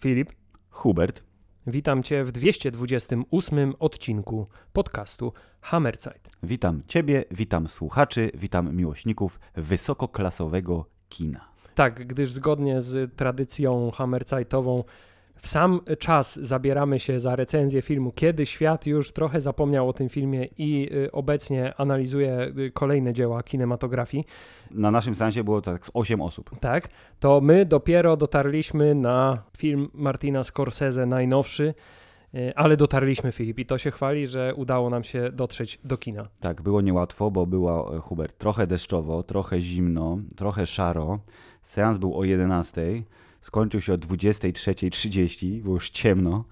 Filip, Hubert. witam Cię w 228 odcinku podcastu Hammerzeit. Witam Ciebie, witam słuchaczy, witam miłośników wysokoklasowego kina. Tak, gdyż zgodnie z tradycją Hammerzeitową w sam czas zabieramy się za recenzję filmu, kiedy świat już trochę zapomniał o tym filmie i y, obecnie analizuje y, kolejne dzieła kinematografii. Na naszym seansie było tak z 8 osób. Tak, to my dopiero dotarliśmy na film Martina Scorsese najnowszy, y, ale dotarliśmy Filip i to się chwali, że udało nam się dotrzeć do kina. Tak, było niełatwo, bo było, e, Hubert, trochę deszczowo, trochę zimno, trochę szaro. Seans był o 11, skończył się o 23.30, było już ciemno.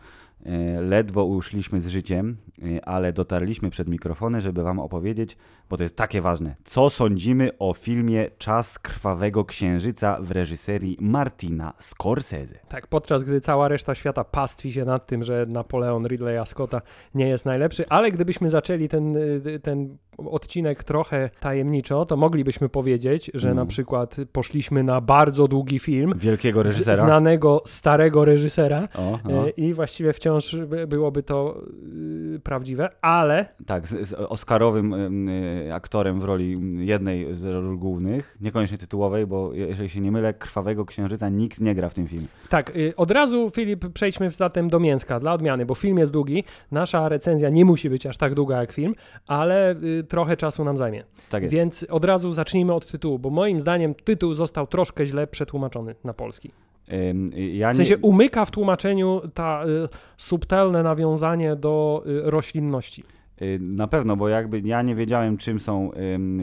E, Ledwo uszliśmy z życiem, e, ale dotarliśmy przed mikrofony, żeby Wam opowiedzieć, bo to jest takie ważne. Co sądzimy o filmie Czas Krwawego Księżyca w reżyserii Martina Scorsese? Tak, podczas gdy cała reszta świata pastwi się nad tym, że Napoleon Ridleya Scotta nie jest najlepszy, ale gdybyśmy zaczęli ten, y, ten odcinek trochę tajemniczo, to moglibyśmy powiedzieć, że Mm. na przykład poszliśmy na bardzo długi film Wielkiego reżysera. znanego starego reżysera O, o. y, i właściwie wciąż by- byłoby to y, prawdziwe, ale Tak, z, z Oscarowym aktorem w roli jednej z ról głównych, niekoniecznie tytułowej, bo jeżeli się nie mylę, Krwawego Księżyca nikt nie gra w tym filmie. Tak, y, od razu Filip, przejdźmy zatem do mięska dla odmiany, bo film jest długi. Nasza recenzja nie musi być aż tak długa jak film, ale y, trochę czasu nam zajmie. Tak jest. Więc od razu zacznijmy od tytułu, bo moim zdaniem tytuł został troszkę źle przetłumaczony na polski. Ja W nie, sensie umyka w tłumaczeniu ta y, subtelne nawiązanie do y, roślinności. Y, na pewno, bo jakby ja nie wiedziałem, czym są,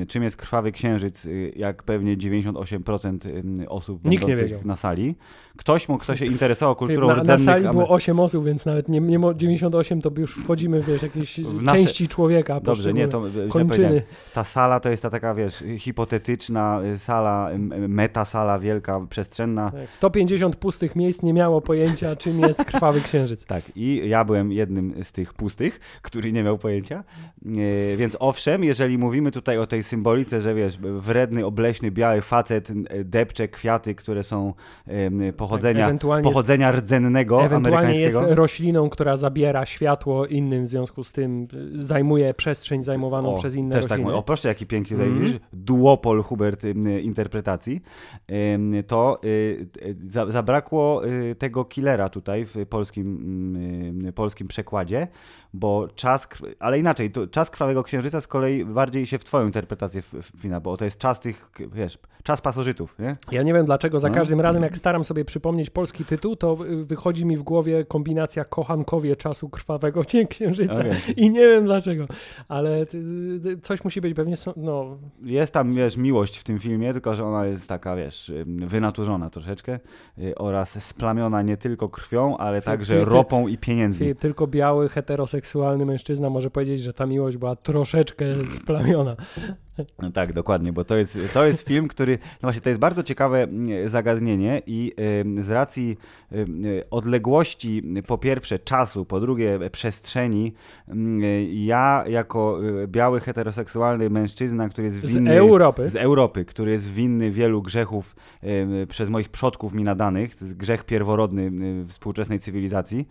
czym jest Krwawy Księżyc, y, jak pewnie 98% em, osób Nikt nie wiedział. na sali. Ktoś mógł, kto się interesował kulturą Na, na rdzennych sali Amer- było 8 osób, więc nawet nie, nie mo- 98 to już wchodzimy wiesz, jakieś W nasze- części człowieka. Dobrze, nie, to kończyny. Ta sala to jest ta taka, wiesz, hipotetyczna y, sala, metasala wielka, przestrzenna, Tak, 150 pustych miejsc nie miało pojęcia, czym jest krwawy księżyc. Tak, i ja byłem jednym z tych pustych, który nie miał pojęcia. E, więc owszem, jeżeli mówimy tutaj o tej symbolice, że wiesz, wredny, obleśny, biały facet e, depcze kwiaty, które są e, pochodzenia, ewentualnie pochodzenia rdzennego Ewentualnie jest amerykańskiego. rośliną, która zabiera światło innym, w związku z tym y, zajmuje przestrzeń zajmowaną O, przez inne też tak rośliny. mówię. O, proszę, jaki piękny tutaj Mhm. widzisz, duopol Hubert interpretacji. To y, za- zabrakło y, tego killera tutaj w polskim, ym, y, polskim przekładzie, bo czas, ale inaczej, to czas Krwawego Księżyca z kolei bardziej się w twoją interpretację wpina, bo to jest czas tych, wiesz, czas pasożytów, nie? Ja nie wiem dlaczego, za No. każdym razem jak staram sobie przypomnieć polski tytuł, to y, wychodzi mi w głowie kombinacja kochankowie czasu krwawego Księżyca. Okej. I nie wiem dlaczego, ale y, y, coś musi być pewnie, no, Jest tam, wiesz, miłość w tym filmie, tylko że ona jest taka, wiesz, wynaturzona troszeczkę oraz splamiona nie tylko krwią, ale także ropą i pieniędzmi. Filip, tylko biały, heteroseksualny mężczyzna może powiedzieć, że ta miłość była troszeczkę splamiona. No tak, dokładnie, bo to jest, to jest film, który, no właśnie, to jest bardzo ciekawe mm, zagadnienie i ym, z racji ym, y, odległości, y, po pierwsze czasu, po drugie przestrzeni, y, ja jako y, biały, heteroseksualny mężczyzna, który jest Z winny... Europy. Z Europy, który jest winny wielu grzechów y, przez moich przodków mi nadanych, to jest grzech pierworodny y, współczesnej cywilizacji,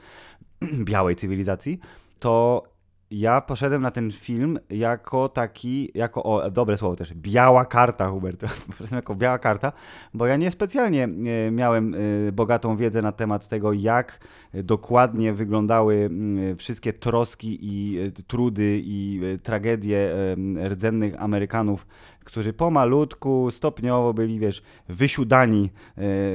białej cywilizacji, to ja poszedłem na ten film jako taki, jako, o, dobre słowo też, biała karta, Hubert, poszedłem jako biała karta, bo ja niespecjalnie e, miałem e, bogatą wiedzę na temat tego, jak dokładnie wyglądały wszystkie troski i e, trudy i tragedie rdzennych Amerykanów, którzy pomalutku, stopniowo byli, wiesz, wysiudani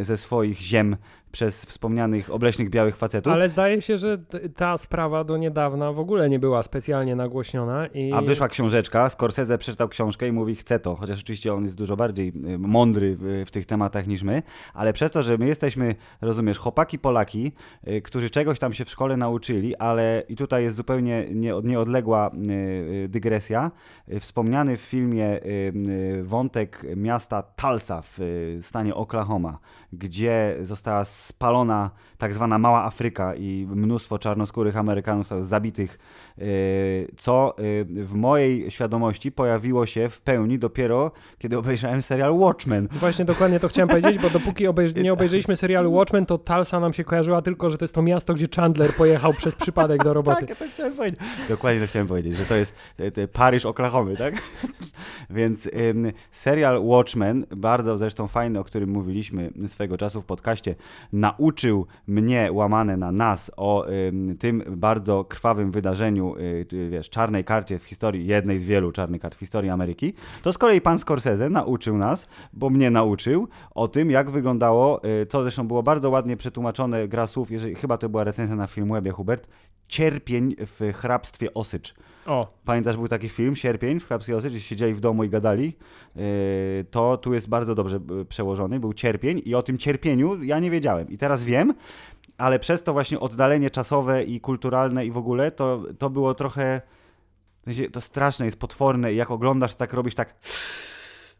ze swoich ziem przez wspomnianych obleśnych białych facetów. Ale zdaje się, że ta sprawa do niedawna w ogóle nie była specjalnie nagłośniona i A wyszła książeczka, Scorsese przeczytał książkę i mówi, chce to, chociaż oczywiście on jest dużo bardziej y, mądry w, tych tematach niż my, ale przez to, że my jesteśmy, rozumiesz, chłopaki Polaki, y, którzy czegoś tam się w szkole nauczyli, ale i tutaj jest zupełnie nie, nieodległa y, dygresja, wspomniany w filmie wątek miasta Tulsa w stanie Oklahoma, gdzie została spalona tak zwana Mała Afryka i mnóstwo czarnoskórych Amerykanów zostało zabitych, y, co y, w mojej świadomości pojawiło się w pełni dopiero, kiedy obejrzałem serial Watchmen. Właśnie dokładnie to chciałem powiedzieć, bo dopóki obejrz nie obejrzeliśmy serialu Watchmen, to Tulsa nam się kojarzyła tylko, że to jest to miasto, gdzie Chandler pojechał przez przypadek do roboty. Tak, to chciałem powiedzieć. Dokładnie to chciałem powiedzieć, że to jest e, Paryż Oklahomy, tak? Więc serial Watchmen, bardzo zresztą fajny, o którym mówiliśmy swego czasu w podcaście, nauczył mnie, łamane na nas, o ym, tym bardzo krwawym wydarzeniu, y, y, wiesz, czarnej karcie w historii, jednej z wielu czarnych kart w historii Ameryki. To z kolei pan Scorsese nauczył nas, bo mnie nauczył, o tym, jak wyglądało, y, co zresztą było bardzo ładnie przetłumaczone, gra słów, jeżeli, chyba to była recenzja na Filmwebie, Hubert, cierpień w hrabstwie Osycz. O, Pamiętasz, był taki film, Sierpień w Osycz, gdzie siedzieli w domu i gadali? Yy, to tu jest bardzo dobrze y, przełożony, był cierpień i o tym cierpieniu ja nie wiedziałem. I teraz wiem, ale przez to właśnie oddalenie czasowe i kulturalne i w ogóle, to, to było trochę... To straszne, jest potworne i jak oglądasz, tak robisz tak...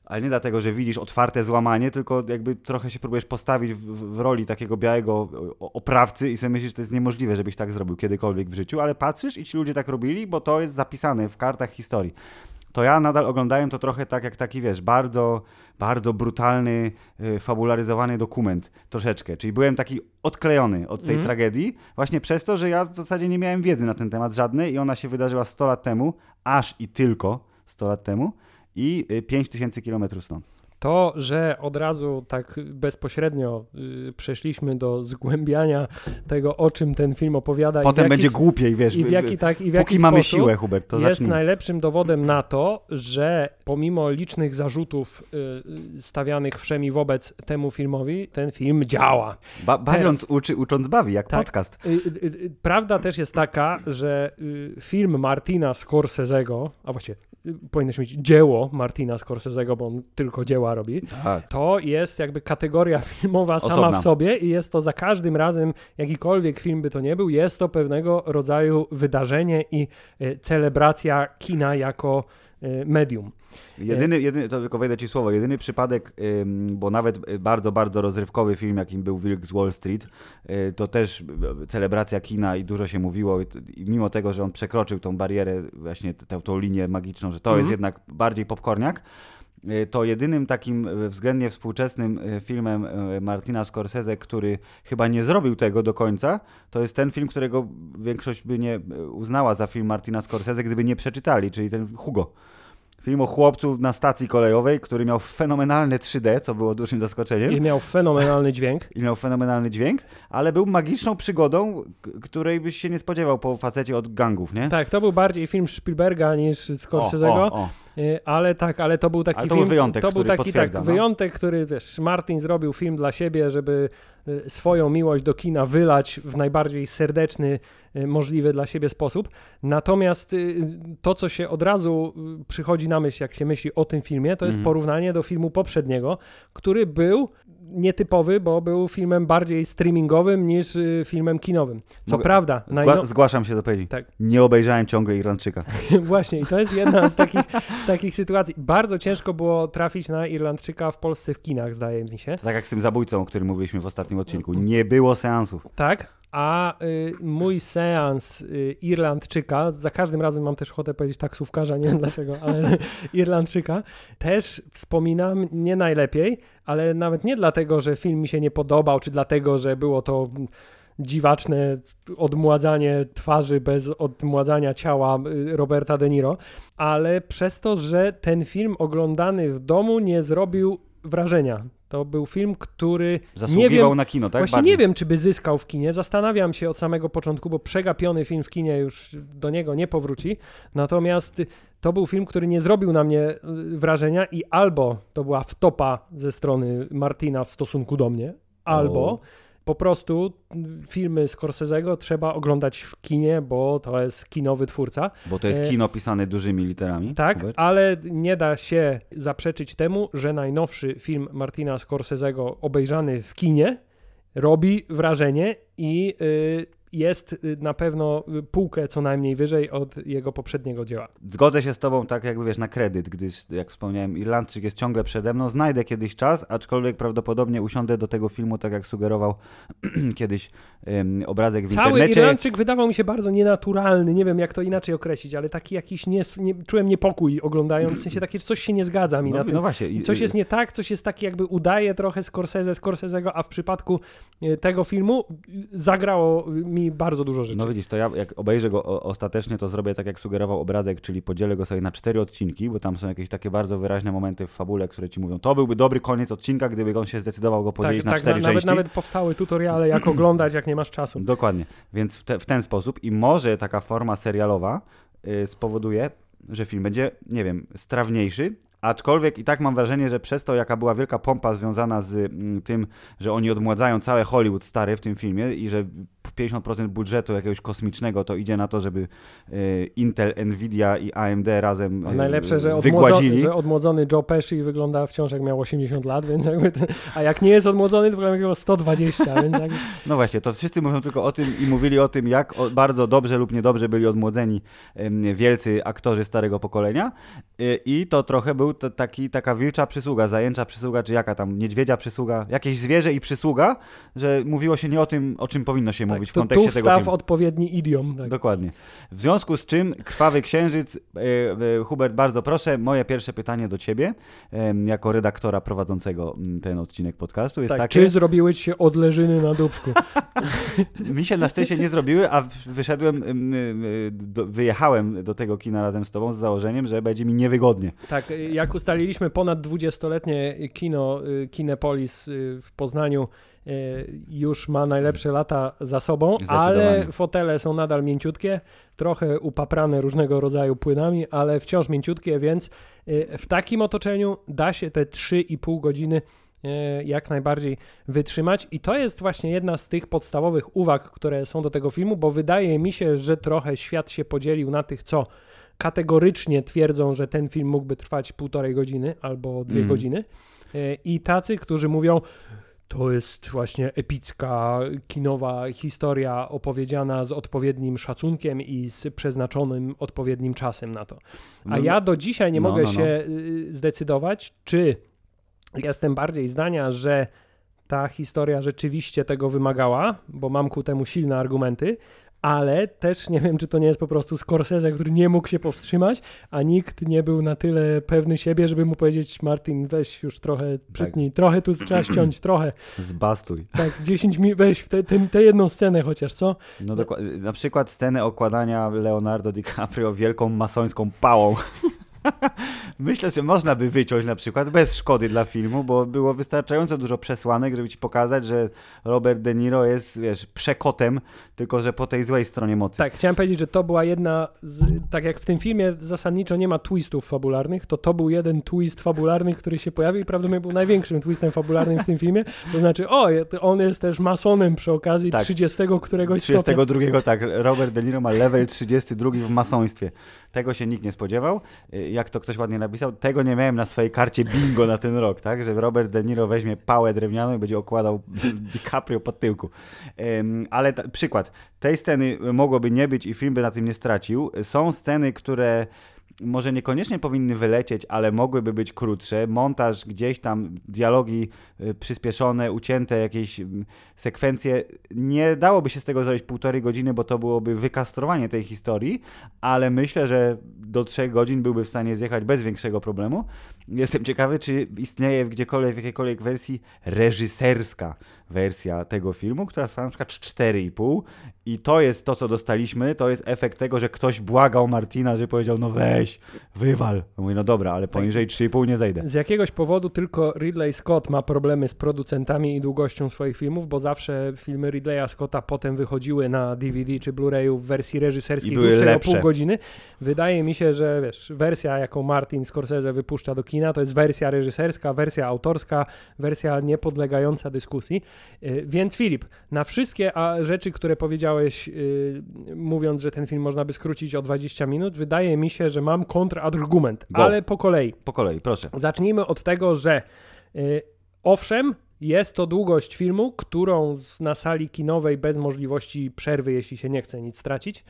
Ale nie dlatego, że widzisz otwarte złamanie, tylko jakby trochę się próbujesz postawić w, w, roli takiego białego oprawcy i sobie myślisz, że to jest niemożliwe, żebyś tak zrobił kiedykolwiek w życiu, ale patrzysz i ci ludzie tak robili, bo to jest zapisane w kartach historii. To ja nadal oglądałem to trochę tak jak taki, wiesz, bardzo, bardzo brutalny, y, fabularyzowany dokument troszeczkę. Czyli byłem taki odklejony od tej Mhm. tragedii, właśnie przez to, że ja w zasadzie nie miałem wiedzy na ten temat żadnej i ona się wydarzyła 100 lat temu, aż i tylko 100 lat temu i y, 5000 kilometrów stąd. To, że od razu tak bezpośrednio y, przeszliśmy do zgłębiania tego, o czym ten film opowiada. i Potem jaki będzie głupiej, wiesz, I w jaki, tak, i w póki jaki mamy siłę, Hubert, to jest zacznij. najlepszym dowodem na to, że pomimo licznych zarzutów y, stawianych wszemi wobec temu filmowi, ten film działa. Ba bawiąc uczy, ucząc bawi, jak Tak. podcast. Y, Prawda też jest taka, że film Martina Scorsese'ego, a właściwie powinno mieć dzieło Martina Scorsese'ego, bo on tylko dzieła robi, Tak. to jest jakby kategoria filmowa sama Osobna. w sobie i jest to za każdym razem, jakikolwiek film by to nie był, jest to pewnego rodzaju wydarzenie i y, celebracja kina jako y, medium. Jedyny, jedyny, to tylko wejdę ci słowo, jedyny przypadek, bo nawet y, bardzo, bardzo rozrywkowy film, jakim był Wilk z Wall Street, to też celebracja kina i dużo się mówiło, i, mimo tego, że on przekroczył tą barierę, właśnie tę, tą linię magiczną, że to Mhm. jest jednak bardziej popcorniak, y, to jedynym takim y, względnie współczesnym y, filmem Martina Scorsese, który chyba nie zrobił tego do końca, to jest ten film, którego większość by nie uznała za film Martina Scorsese, gdyby nie przeczytali, czyli ten Hugo. Film o chłopcu na stacji kolejowej, który miał fenomenalne 3D, co było dużym zaskoczeniem. I miał fenomenalny dźwięk. I miał fenomenalny dźwięk, ale był magiczną przygodą, której byś się nie spodziewał po facecie od gangów, nie? Tak, to był bardziej film Spielberga niż Scorsese'ego. o, o. Y, Ale tak, ale to był taki Ale to film. był wyjątek, to był taki tak, no. wyjątek, który wiesz, Martin zrobił film dla siebie, żeby swoją miłość do kina wylać w najbardziej serdeczny, y, możliwy dla siebie sposób. Natomiast y, to, co się od razu y, przychodzi na myśl, jak się myśli o tym filmie, to jest Mhm. porównanie do filmu poprzedniego, który był nietypowy, bo był filmem bardziej streamingowym niż y, filmem kinowym. Co Mogę- prawda, Zgła Zgłaszam się do powiedzi. Tak. Nie obejrzałem ciągle Irlandczyka. Właśnie, i to jest jedna z takich, z takich sytuacji. Bardzo ciężko było trafić na Irlandczyka w Polsce w kinach, zdaje mi się. Tak jak z tym zabójcą, o którym mówiliśmy w ostatnim odcinku. Nie było seansów. Tak, a y, mój seans y, Irlandczyka, za każdym razem mam też ochotę powiedzieć taksówkarza, nie wiem dlaczego, ale Irlandczyka, też wspominam nie najlepiej, ale nawet nie dlatego, że film mi się nie podobał, czy dlatego, że było to dziwaczne odmładzanie twarzy bez odmładzania ciała y, Roberta De Niro, ale przez to, że ten film oglądany w domu nie zrobił wrażenia. To był film, który Zasługiwał nie wiem, na kino, tak? Właśnie Bardziej. nie wiem, czy by zyskał w kinie. Zastanawiam się od samego początku, bo przegapiony film w kinie już do niego nie powróci. Natomiast to był film, który nie zrobił na mnie y, wrażenia i albo to była wtopa ze strony Martina w stosunku do mnie, albo O. po prostu filmy Scorsese'ego trzeba oglądać w kinie, bo to jest kinowy twórca. Bo to jest E, kino pisane dużymi literami. Tak, Hubert? ale nie da się zaprzeczyć temu, że najnowszy film Martina Scorsese'ego obejrzany w kinie robi wrażenie i y, jest y, na pewno y, półkę co najmniej wyżej od jego poprzedniego dzieła. Zgodzę się z tobą tak jakby wiesz na kredyt, gdyż jak wspomniałem Irlandczyk jest ciągle przede mną, znajdę kiedyś czas, aczkolwiek prawdopodobnie usiądę do tego filmu tak jak sugerował kiedyś um, obrazek w Cały internecie. Irlandczyk wydawał mi się bardzo nienaturalny, nie wiem jak to inaczej określić, ale taki jakiś, nie, nie, czułem niepokój oglądając, w sensie takie, coś się nie zgadza mi no, na tym. No właśnie. I coś jest nie tak, coś jest taki jakby udaje trochę Scorsese, Scorsese'ego, a w przypadku e, tego filmu zagrało mi bardzo dużo rzeczy. No widzisz, to ja jak obejrzę go ostatecznie, to zrobię tak jak sugerował obrazek, czyli podzielę go sobie na cztery odcinki, bo tam są jakieś takie bardzo wyraźne momenty w fabule, które ci mówią, to byłby dobry koniec odcinka, gdyby on się zdecydował go podzielić tak, na tak, cztery na, części. Nawet, nawet powstały tutoriale, jak oglądać, jak nie masz czasu. Dokładnie, więc w, te, w ten sposób i może taka forma serialowa yy, spowoduje, że film będzie, nie wiem, strawniejszy, Aczkolwiek i tak mam wrażenie, że przez to, jaka była wielka pompa związana z mm, tym, że oni odmładzają całe Hollywood stary w tym filmie i że 50% budżetu jakiegoś kosmicznego to idzie na to, żeby y, Intel, Nvidia i AMD razem y, Najlepsze, że, wygładzili. że odmłodzony Joe Pesci wygląda wciąż jak miał 80 lat, więc jakby ten, a jak nie jest odmłodzony, to wygląda jak miał 120. Więc jakby... No właśnie, to wszyscy mówią tylko o tym i mówili o tym, jak bardzo dobrze lub niedobrze byli odmłodzeni wielcy aktorzy starego pokolenia y, i to trochę był taki, taka wilcza przysługa, zajęcza przysługa, czy jaka tam, niedźwiedzia przysługa, jakieś zwierzę i przysługa, że mówiło się nie o tym, o czym powinno się tak, mówić w kontekście tego filmu. odpowiedni idiom. Tak. Dokładnie. W związku z czym Krwawy Księżyc, e, e, Hubert, bardzo proszę, moje pierwsze pytanie do ciebie, e, jako redaktora prowadzącego ten odcinek podcastu jest tak, takie... Czy zrobiły ci się odleżyny na dubsku? Mi się na szczęście nie zrobiły, a wyszedłem, do, wyjechałem do tego kina razem z tobą z założeniem, że będzie mi niewygodnie. Tak, jak ustaliliśmy ponad 20-letnie kino y, Kinepolis y, w Poznaniu już ma najlepsze lata za sobą, ale fotele są nadal mięciutkie, trochę upaprane różnego rodzaju płynami, ale wciąż mięciutkie, więc w takim otoczeniu da się te 3,5 godziny jak najbardziej wytrzymać. I to jest właśnie jedna z tych podstawowych uwag, które są do tego filmu, bo wydaje mi się, że trochę świat się podzielił na tych, co kategorycznie twierdzą, że ten film mógłby trwać półtorej godziny albo dwie mm. godziny. I tacy, którzy mówią, to jest właśnie epicka, kinowa historia opowiedziana z odpowiednim szacunkiem i z przeznaczonym odpowiednim czasem na to. A no, ja do dzisiaj nie no, mogę no, no. się y, zdecydować, czy jestem bardziej zdania, że ta historia rzeczywiście tego wymagała, bo mam ku temu silne argumenty, ale też nie wiem, czy to nie jest po prostu Scorsese, który nie mógł się powstrzymać, a nikt nie był na tyle pewny siebie, żeby mu powiedzieć, Martin, weź już trochę przytnij, tak. trochę tu trzeba ściąć, trochę. Zbastuj. Tak, 10 minut, weź tę te, te, jedną scenę chociaż, co? No dokładnie, na przykład scenę okładania Leonardo DiCaprio wielką masońską pałą. Myślę, że można by wyciąć na przykład bez szkody dla filmu, bo było wystarczająco dużo przesłanek, żeby ci pokazać, że Robert De Niro jest, wiesz, przekotem, tylko że po tej złej stronie mocy. Tak, chciałem powiedzieć, że to była jedna, z, tak jak w tym filmie zasadniczo nie ma twistów fabularnych, to to był jeden twist fabularny, który się pojawił i prawdopodobnie był największym twistem fabularnym w tym filmie. To znaczy, o, on jest też masonem przy okazji tak. 30 któregoś 32, stopnia. tak. Robert De Niro ma level 32 w masoństwie. Tego się nikt nie spodziewał. Jak to ktoś ładnie napisał, tego nie miałem na swojej karcie bingo na ten rok, tak? Że Robert De Niro weźmie pałę drewnianą i będzie okładał DiCaprio pod tyłku. Ale ta, przykład. Tej sceny mogłoby nie być i film by na tym nie stracił. Są sceny, które może niekoniecznie powinny wylecieć, ale mogłyby być krótsze. Montaż gdzieś tam, dialogi y, przyspieszone, ucięte, jakieś mm, sekwencje. Nie dałoby się z tego zrobić półtorej godziny, bo to byłoby wykastrowanie tej historii, ale myślę, że do trzech godzin byłby w stanie zjechać bez większego problemu. Jestem ciekawy, czy istnieje gdziekolwiek, w jakiejkolwiek wersji reżyserska wersja tego filmu, która trwa na przykład 4,5 i to jest to, co dostaliśmy, to jest efekt tego, że ktoś błagał Martina, że powiedział, no weź, wywal. Mówię, no dobra, ale poniżej 3,5 nie zejdę. Z jakiegoś powodu tylko Ridley Scott ma problemy z producentami i długością swoich filmów, bo zawsze filmy Ridleya Scotta potem wychodziły na DVD czy Blu-rayu w wersji reżyserskiej dłuższej o pół godziny. Wydaje mi się, że wiesz, wersja, jaką Martin Scorsese wypuszcza do kina, to jest wersja reżyserska, wersja autorska, wersja niepodlegająca dyskusji. Y, więc Filip, na wszystkie rzeczy, które powiedziałeś, y, mówiąc, że ten film można by skrócić o 20 minut, wydaje mi się, że mam kontrargument, Go. ale po kolei. Po kolei, proszę. Zacznijmy od tego, że y, owszem, jest to długość filmu, którą na sali kinowej bez możliwości przerwy, jeśli się nie chce nic stracić,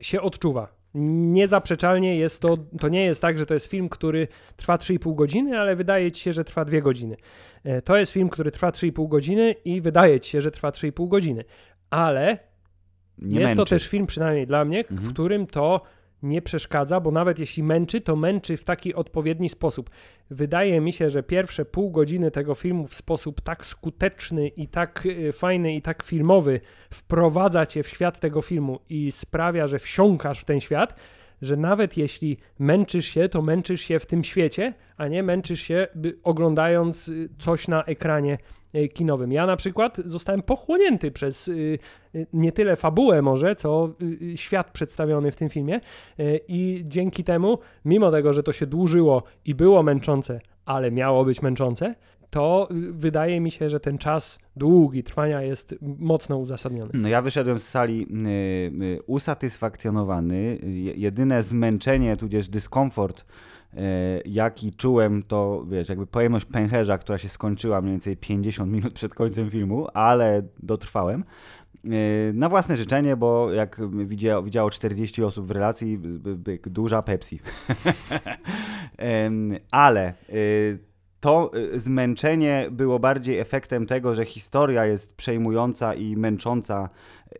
się odczuwa. Niezaprzeczalnie jest to, to nie jest tak, że to jest film, który trwa 3,5 godziny, ale wydaje ci się, że trwa 2 godziny. E, to jest film, który trwa 3,5 godziny i wydaje ci się, że trwa 3,5 godziny. Ale nie jest męczy. to też film, przynajmniej dla mnie, mhm. w którym to nie przeszkadza, bo nawet jeśli męczy, to męczy w taki odpowiedni sposób. Wydaje mi się, że pierwsze pół godziny tego filmu w sposób tak skuteczny i tak y, fajny i tak filmowy wprowadza cię w świat tego filmu i sprawia, że wsiąkasz w ten świat, że nawet jeśli męczysz się, to męczysz się w tym świecie, a nie męczysz się oglądając y, coś na ekranie kinowym. Ja na przykład zostałem pochłonięty przez y, nie tyle fabułę może, co świat przedstawiony w tym filmie i dzięki temu, mimo tego, że to się dłużyło i było męczące, ale miało być męczące, to wydaje mi się, że ten czas długi trwania jest mocno uzasadniony. No ja wyszedłem z sali y, y, usatysfakcjonowany. Jedyne zmęczenie, tudzież dyskomfort, y, jaki czułem, to wiesz, jakby pojemność pęcherza, która się skończyła mniej więcej 50 minut przed końcem filmu, ale dotrwałem. Y, na własne życzenie, bo jak widziało, widziało 40 osób w relacji, duża Pepsi. ale y, to y, zmęczenie było bardziej efektem tego, że historia jest przejmująca i męcząca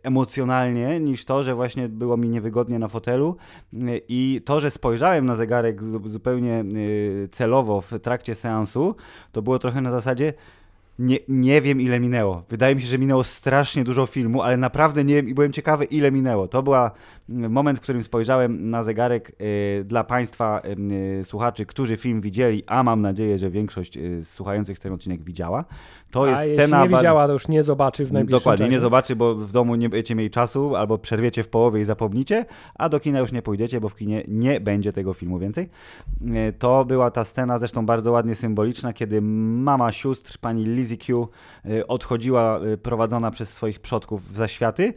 emocjonalnie, niż to, że właśnie było mi niewygodnie na fotelu. Y, I to, że spojrzałem na zegarek zupełnie y, celowo w trakcie seansu, to było trochę na zasadzie, nie, nie wiem ile minęło. Wydaje mi się, że minęło strasznie dużo filmu, ale naprawdę nie wiem i byłem ciekawy ile minęło. To była moment, w którym spojrzałem na zegarek y, dla Państwa y, słuchaczy, którzy film widzieli, a mam nadzieję, że większość y, słuchających ten odcinek widziała. To a jest jeśli scena. nie widziała, to już nie zobaczy w najbliższym Dokładnie, czasie. nie zobaczy, bo w domu nie będziecie mieli czasu, albo przerwiecie w połowie i zapomnicie, a do kina już nie pójdziecie, bo w kinie nie będzie tego filmu więcej. To była ta scena, zresztą bardzo ładnie symboliczna, kiedy mama sióstr, pani Lizzie Q, odchodziła prowadzona przez swoich przodków w zaświaty.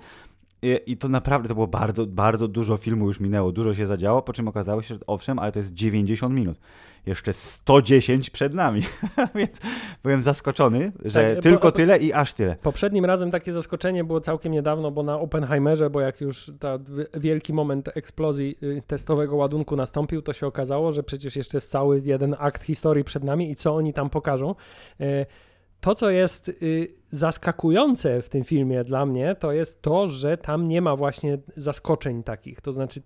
I, I, to naprawdę to było bardzo, bardzo dużo filmu już minęło, dużo się zadziało, po czym okazało się, że owszem, ale to jest 90 minut. Jeszcze 110 przed nami. Więc byłem zaskoczony, że tak, tylko po, tyle i aż tyle. Poprzednim razem takie zaskoczenie było całkiem niedawno, bo na Oppenheimerze, bo jak już ta wielki moment eksplozji y, testowego ładunku nastąpił, to się okazało, że przecież jeszcze jest cały jeden akt historii przed nami i co oni tam pokażą. E, to, co jest y, zaskakujące w tym filmie dla mnie, to jest to, że tam nie ma właśnie zaskoczeń takich. To znaczy,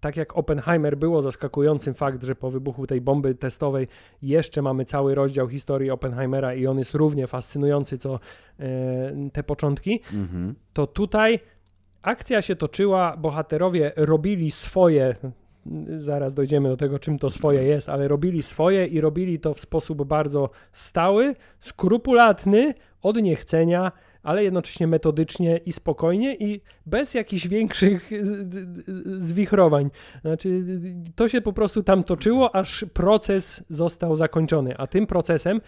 tak jak Oppenheimer było zaskakującym fakt, że po wybuchu tej bomby testowej jeszcze mamy cały rozdział historii Oppenheimera i on jest równie fascynujący, co e, te początki, mhm. to tutaj akcja się toczyła, bohaterowie robili swoje zaraz dojdziemy do tego, czym to swoje jest, ale robili swoje i robili to w sposób bardzo stały, skrupulatny, od niechcenia, ale jednocześnie metodycznie i spokojnie i bez jakichś większych zwichrowań. Znaczy, to się po prostu tam toczyło, aż proces został zakończony, a tym procesem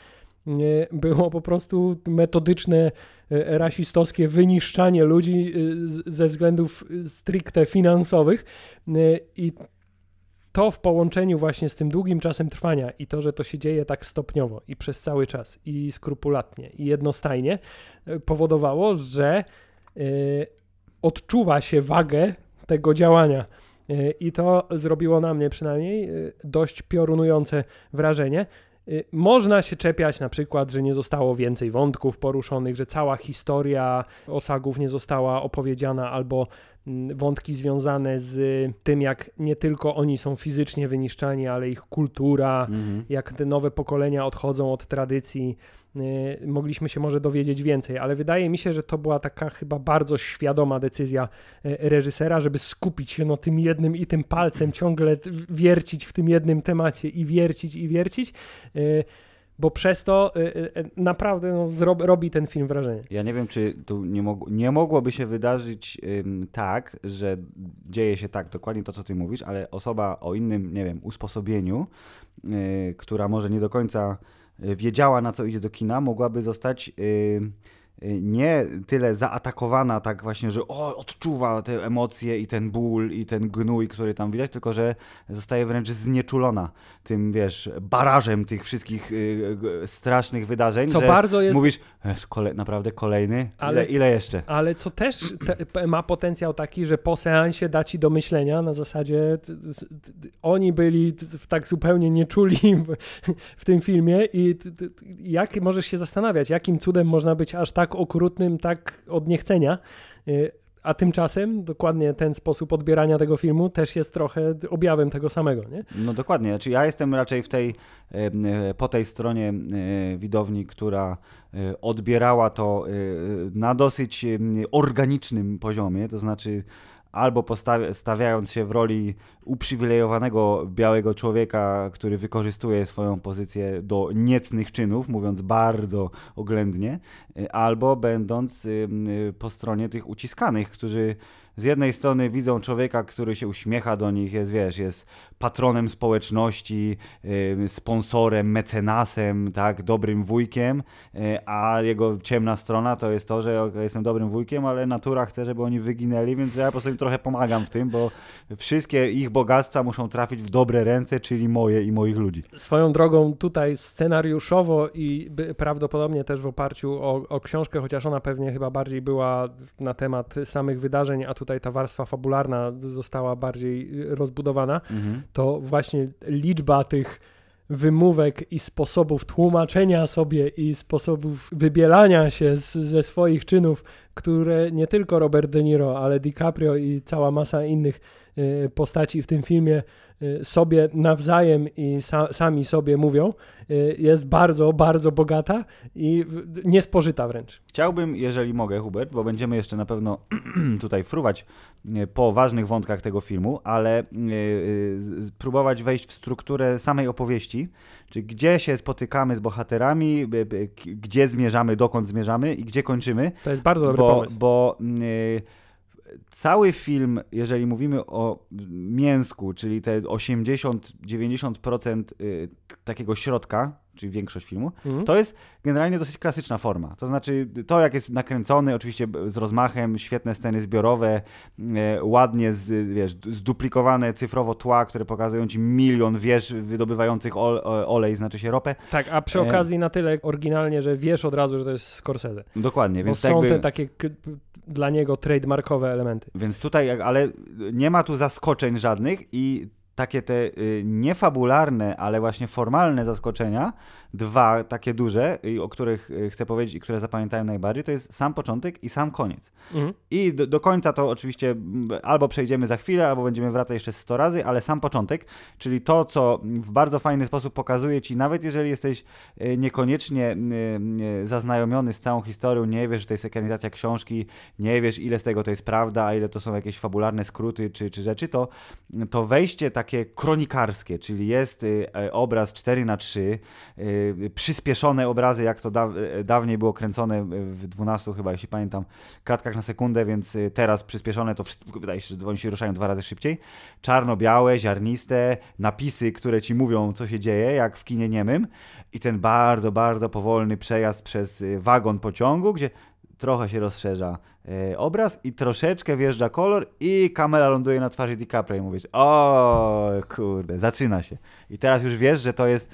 było po prostu metodyczne, e, rasistowskie wyniszczanie ludzi e, ze względów stricte finansowych e, i to w połączeniu właśnie z tym długim czasem trwania i to, że to się dzieje tak stopniowo i przez cały czas i skrupulatnie i jednostajnie e, powodowało, że y, odczuwa się wagę tego działania. Y, I to zrobiło na mnie przynajmniej dość piorunujące wrażenie. Można się czepiać na przykład, że nie zostało więcej wątków poruszonych, że cała historia osagów nie została opowiedziana albo wątki związane z tym, jak nie tylko oni są fizycznie wyniszczani, ale ich kultura, mhm. jak te nowe pokolenia odchodzą od tradycji. Y, mogliśmy się może dowiedzieć więcej, ale wydaje mi się, że to była taka chyba bardzo świadoma decyzja y, reżysera, żeby skupić się na tym jednym i tym palcem ciągle wiercić w tym jednym temacie i wiercić i wiercić. Bo przez to y, y, y, naprawdę no, robi ten film wrażenie. Ja nie wiem, czy tu nie, mog nie mogłoby się wydarzyć tak, że dzieje się tak, dokładnie to, co ty mówisz, ale osoba o innym, nie wiem, usposobieniu, która może nie do końca wiedziała, na co idzie do kina, mogłaby zostać nie tyle zaatakowana tak właśnie, że o, odczuwa te emocje i ten ból i ten gnój, który tam widać, tylko że zostaje wręcz znieczulona tym, wiesz, barażem tych wszystkich y, strasznych wydarzeń, Co że bardzo jest... mówisz, kole, naprawdę kolejny? Ale- ile, ile jeszcze? Ale co też te, ma potencjał taki, że po seansie da ci do myślenia na zasadzie t, t, t, oni byli tak zupełnie nieczuli w, w tym filmie i jak możesz się zastanawiać, jakim cudem można być aż tak okrutnym, tak od niechcenia. Y, A tymczasem dokładnie ten sposób odbierania tego filmu też jest trochę objawem tego samego, nie? No dokładnie, znaczy ja jestem raczej w tej, e, po tej stronie e, widowni, która e, odbierała to na dosyć organicznym poziomie, to znaczy albo stawiając się w roli uprzywilejowanego białego człowieka, który wykorzystuje swoją pozycję do niecnych czynów, mówiąc bardzo oględnie, e, albo będąc e, po stronie tych uciskanych, którzy z jednej strony widzą człowieka, który się uśmiecha do nich, jest, wiesz, jest patronem społeczności, y, sponsorem, mecenasem, tak, dobrym wujkiem, y, a jego ciemna strona to jest to, że okej, jestem dobrym wujkiem, ale natura chce, żeby oni wyginęli, więc ja po prostu im trochę pomagam w tym, bo wszystkie ich bogactwa muszą trafić w dobre ręce, czyli moje i moich ludzi. Swoją drogą tutaj scenariuszowo i prawdopodobnie też w oparciu o, o książkę, chociaż ona pewnie chyba bardziej była na temat samych wydarzeń, a tutaj ta warstwa fabularna została bardziej y, rozbudowana, Mhm. to właśnie liczba tych wymówek i sposobów tłumaczenia sobie i sposobów wybielania się z, ze swoich czynów, które nie tylko Robert De Niro, ale DiCaprio i cała masa innych y, postaci w tym filmie sobie nawzajem i sa, sami sobie mówią, y, jest bardzo, bardzo bogata i niespożyta wręcz. Chciałbym, jeżeli mogę, Hubert, bo będziemy jeszcze na pewno tutaj fruwać e, po ważnych wątkach tego filmu, ale próbować wejść w strukturę samej opowieści, czyli gdzie się spotykamy z bohaterami, gdzie zmierzamy, dokąd zmierzamy i gdzie kończymy, To jest bardzo dobry bo, pomysł. bo y, cały film, jeżeli mówimy o mięsku, czyli te 80-90% y, takiego środka, czyli większość filmu, Mhm. to jest generalnie dosyć klasyczna forma. To znaczy, to jak jest nakręcony, oczywiście z rozmachem, świetne sceny zbiorowe, e, ładnie z, wiesz, zduplikowane cyfrowo tła, które pokazują ci milion wież wydobywających olej, znaczy się ropę. Tak, a przy e, okazji na tyle oryginalnie, że wiesz od razu, że to jest Scorsese. Dokładnie, Bo więc są jakby... te takie dla niego trademarkowe elementy. Więc tutaj, ale nie ma tu zaskoczeń żadnych i takie te y, niefabularne, ale właśnie formalne zaskoczenia, dwa takie duże, i o których y, chcę powiedzieć i które zapamiętałem najbardziej, to jest sam początek i sam koniec. Mhm. I do, do końca to oczywiście albo przejdziemy za chwilę, albo będziemy wracać jeszcze 100 razy, ale sam początek, czyli to, co w bardzo fajny sposób pokazuje ci, nawet jeżeli jesteś e, niekoniecznie zaznajomiony z całą historią, nie wiesz, że to jest ekranizacja książki, nie wiesz, ile z tego to jest prawda, a ile to są jakieś fabularne skróty czy, czy rzeczy, to, to wejście takie kronikarskie, czyli jest obraz 4 na 3 e, przyspieszone obrazy, jak to da, e, dawniej było kręcone w 12 chyba, jeśli pamiętam, klatkach na sekundę, więc y, teraz przyspieszone to wszystko, wydaje się, że oni się ruszają dwa razy szybciej. Czarno-białe, ziarniste, napisy, które ci mówią, co się dzieje, jak w kinie niemym i ten bardzo, bardzo powolny przejazd przez y, wagon pociągu, gdzie trochę się rozszerza obraz i troszeczkę wjeżdża kolor i kamera ląduje na twarzy DiCaprio i mówisz, o kurde, zaczyna się. I teraz już wiesz, że to jest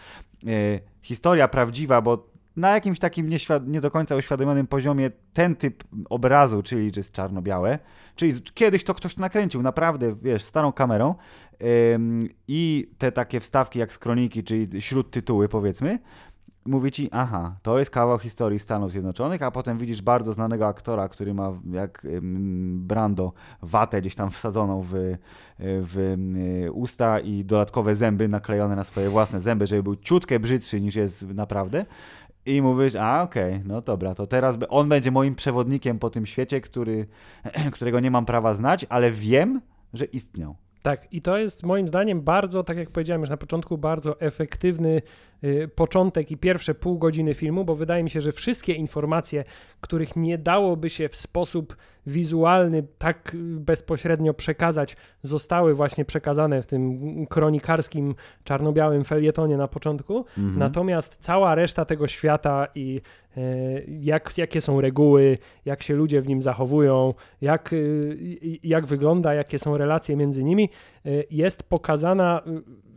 e, historia prawdziwa, bo na jakimś takim nie do końca uświadomionym poziomie ten typ obrazu, czyli że jest czarno-białe, czyli kiedyś to ktoś nakręcił naprawdę, wiesz, starą kamerą ym, i te takie wstawki jak z kroniki, czyli śródtytuły powiedzmy, mówi ci, aha, to jest kawał historii Stanów Zjednoczonych, a potem widzisz bardzo znanego aktora, który ma jak Brando watę gdzieś tam wsadzoną w, w usta i dodatkowe zęby naklejone na swoje własne zęby, żeby był ciutkę brzydszy niż jest naprawdę. I mówisz, a okej, no dobra, to teraz on będzie moim przewodnikiem po tym świecie, który, którego nie mam prawa znać, ale wiem, że istniał. Tak, i to jest moim zdaniem bardzo, tak jak powiedziałem już na początku, bardzo efektywny y, początek i pierwsze pół godziny filmu, bo wydaje mi się, że wszystkie informacje, których nie dałoby się w sposób wizualny tak bezpośrednio przekazać, zostały właśnie przekazane w tym kronikarskim, czarno-białym felietonie na początku. Mhm. Natomiast cała reszta tego świata i e, jak, jakie są reguły, jak się ludzie w nim zachowują, jak, jak wygląda, jakie są relacje między nimi, jest pokazana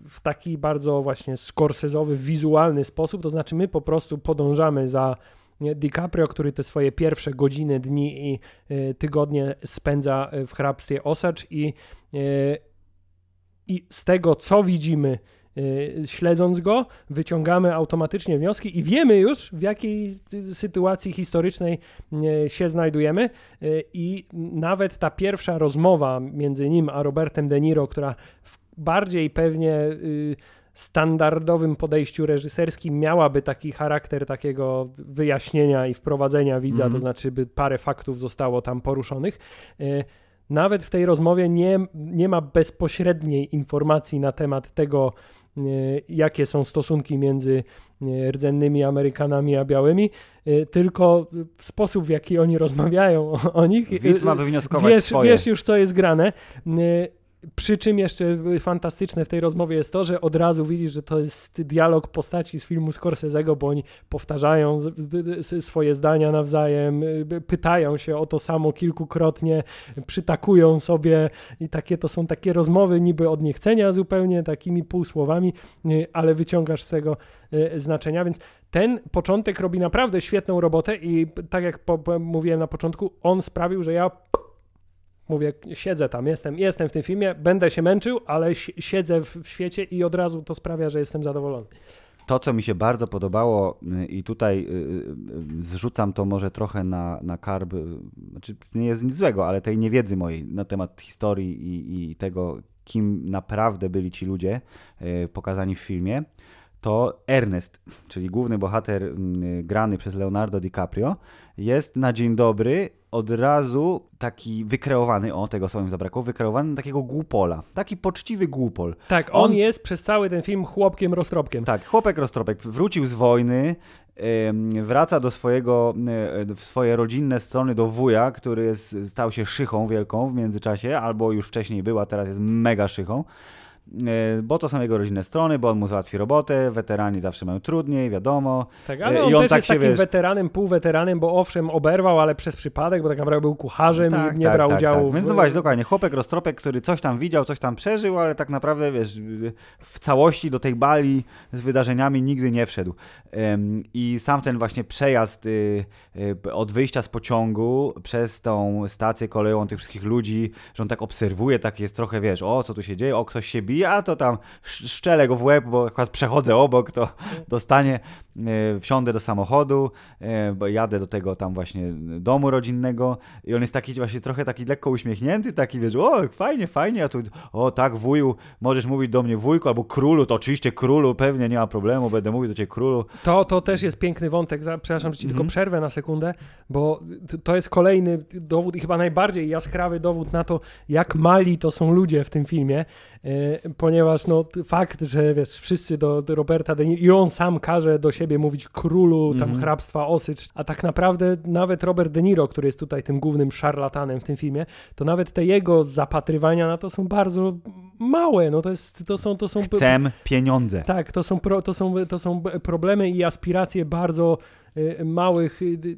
w taki bardzo właśnie skorsezowy, wizualny sposób, to znaczy my po prostu podążamy za DiCaprio, który te swoje pierwsze godziny, dni i y, tygodnie spędza w hrabstwie Osage i, y, i z tego, co widzimy, śledząc go, wyciągamy automatycznie wnioski i wiemy już, w jakiej sytuacji historycznej się znajdujemy. I nawet ta pierwsza rozmowa między nim a Robertem De Niro, która bardziej pewnie y, standardowym podejściu reżyserskim miałaby taki charakter takiego wyjaśnienia i wprowadzenia widza, mm. to znaczy by parę faktów zostało tam poruszonych. Y, nawet w tej rozmowie nie, nie ma bezpośredniej informacji na temat tego, y, jakie są stosunki między rdzennymi Amerykanami a białymi, tylko sposób, w jaki oni rozmawiają o nich. Widz ma wywnioskować wiesz, swoje. Wiesz już, co jest grane. Przy czym jeszcze fantastyczne w tej rozmowie jest to, że od razu widzisz, że to jest dialog postaci z filmu Scorsese'ego, bo oni powtarzają swoje zdania nawzajem, y, pytają się o to samo kilkukrotnie, przytakują sobie i takie to są takie rozmowy niby od niechcenia zupełnie, takimi półsłowami, y, ale wyciągasz z tego y, znaczenia, więc ten początek robi naprawdę świetną robotę i tak jak mówiłem na początku, on sprawił, że ja mówię, siedzę tam, jestem, jestem w tym filmie, będę się męczył, ale siedzę w, w świecie i od razu to sprawia, że jestem zadowolony. To, co mi się bardzo podobało, y, i tutaj y, y, zrzucam to może trochę na, na karb, znaczy nie jest nic złego, ale tej niewiedzy mojej na temat historii i, i tego, kim naprawdę byli ci ludzie pokazani w filmie, to Ernest, czyli główny bohater mm, grany przez Leonardo DiCaprio, jest na dzień dobry od razu taki wykreowany, o tego mi zabrakło, wykreowany na takiego głupola. Taki poczciwy głupol. Tak, on, on jest przez cały ten film chłopkiem roztropkiem. Tak, chłopek roztropek. Wrócił z wojny, wraca do swojego, w swoje rodzinne strony do wuja, który jest, stał się szychą wielką w międzyczasie, albo już wcześniej była, teraz jest mega szychą. E, bo to są jego rodzinne strony, bo on mu załatwi robotę, weterani zawsze mają trudniej, wiadomo. Tak, ale e, on, I on też tak jest takim wiesz... weteranem, półweteranem, bo owszem, oberwał, ale przez przypadek, bo tak naprawdę był kucharzem tak, i nie tak, brał tak, udziału. Tak. W... Więc no właśnie, dokładnie, chłopek roztropek, który coś tam widział, coś tam przeżył, ale tak naprawdę, wiesz, w całości do tej bali z wydarzeniami nigdy nie wszedł. I sam ten właśnie przejazd y, y, od wyjścia z pociągu przez tą stację kolejową tych wszystkich ludzi, że on tak obserwuje, tak jest trochę, wiesz, o, co tu się dzieje, o, ktoś się bije, ja to tam szczelę go w łeb, bo akurat przechodzę obok, to dostanie, e, wsiądę do samochodu, e, bo jadę do tego tam właśnie domu rodzinnego i on jest taki właśnie trochę taki lekko uśmiechnięty, taki wiesz, o fajnie, fajnie, a tu, o tak wuju, możesz mówić do mnie wujku albo królu, to oczywiście królu, pewnie nie ma problemu, będę mówił do ciebie królu. To, to też jest piękny wątek, przepraszam, że ci mm -hmm. tylko mhm. przerwę na sekundę, bo to jest kolejny dowód i chyba najbardziej jaskrawy dowód na to, jak mali to są ludzie w tym filmie, ponieważ no, fakt, że wiesz, wszyscy do, do Roberta De Niro i on sam każe do siebie mówić królu tam mm -hmm. hrabstwa Osycz, a tak naprawdę nawet Robert De Niro, który jest tutaj tym głównym szarlatanem w tym filmie, to nawet te jego zapatrywania na to są bardzo małe, no to, jest, to są... To są Chcę pieniądze. Tak, to są, pro, to, są, to są problemy i aspiracje bardzo małych, y,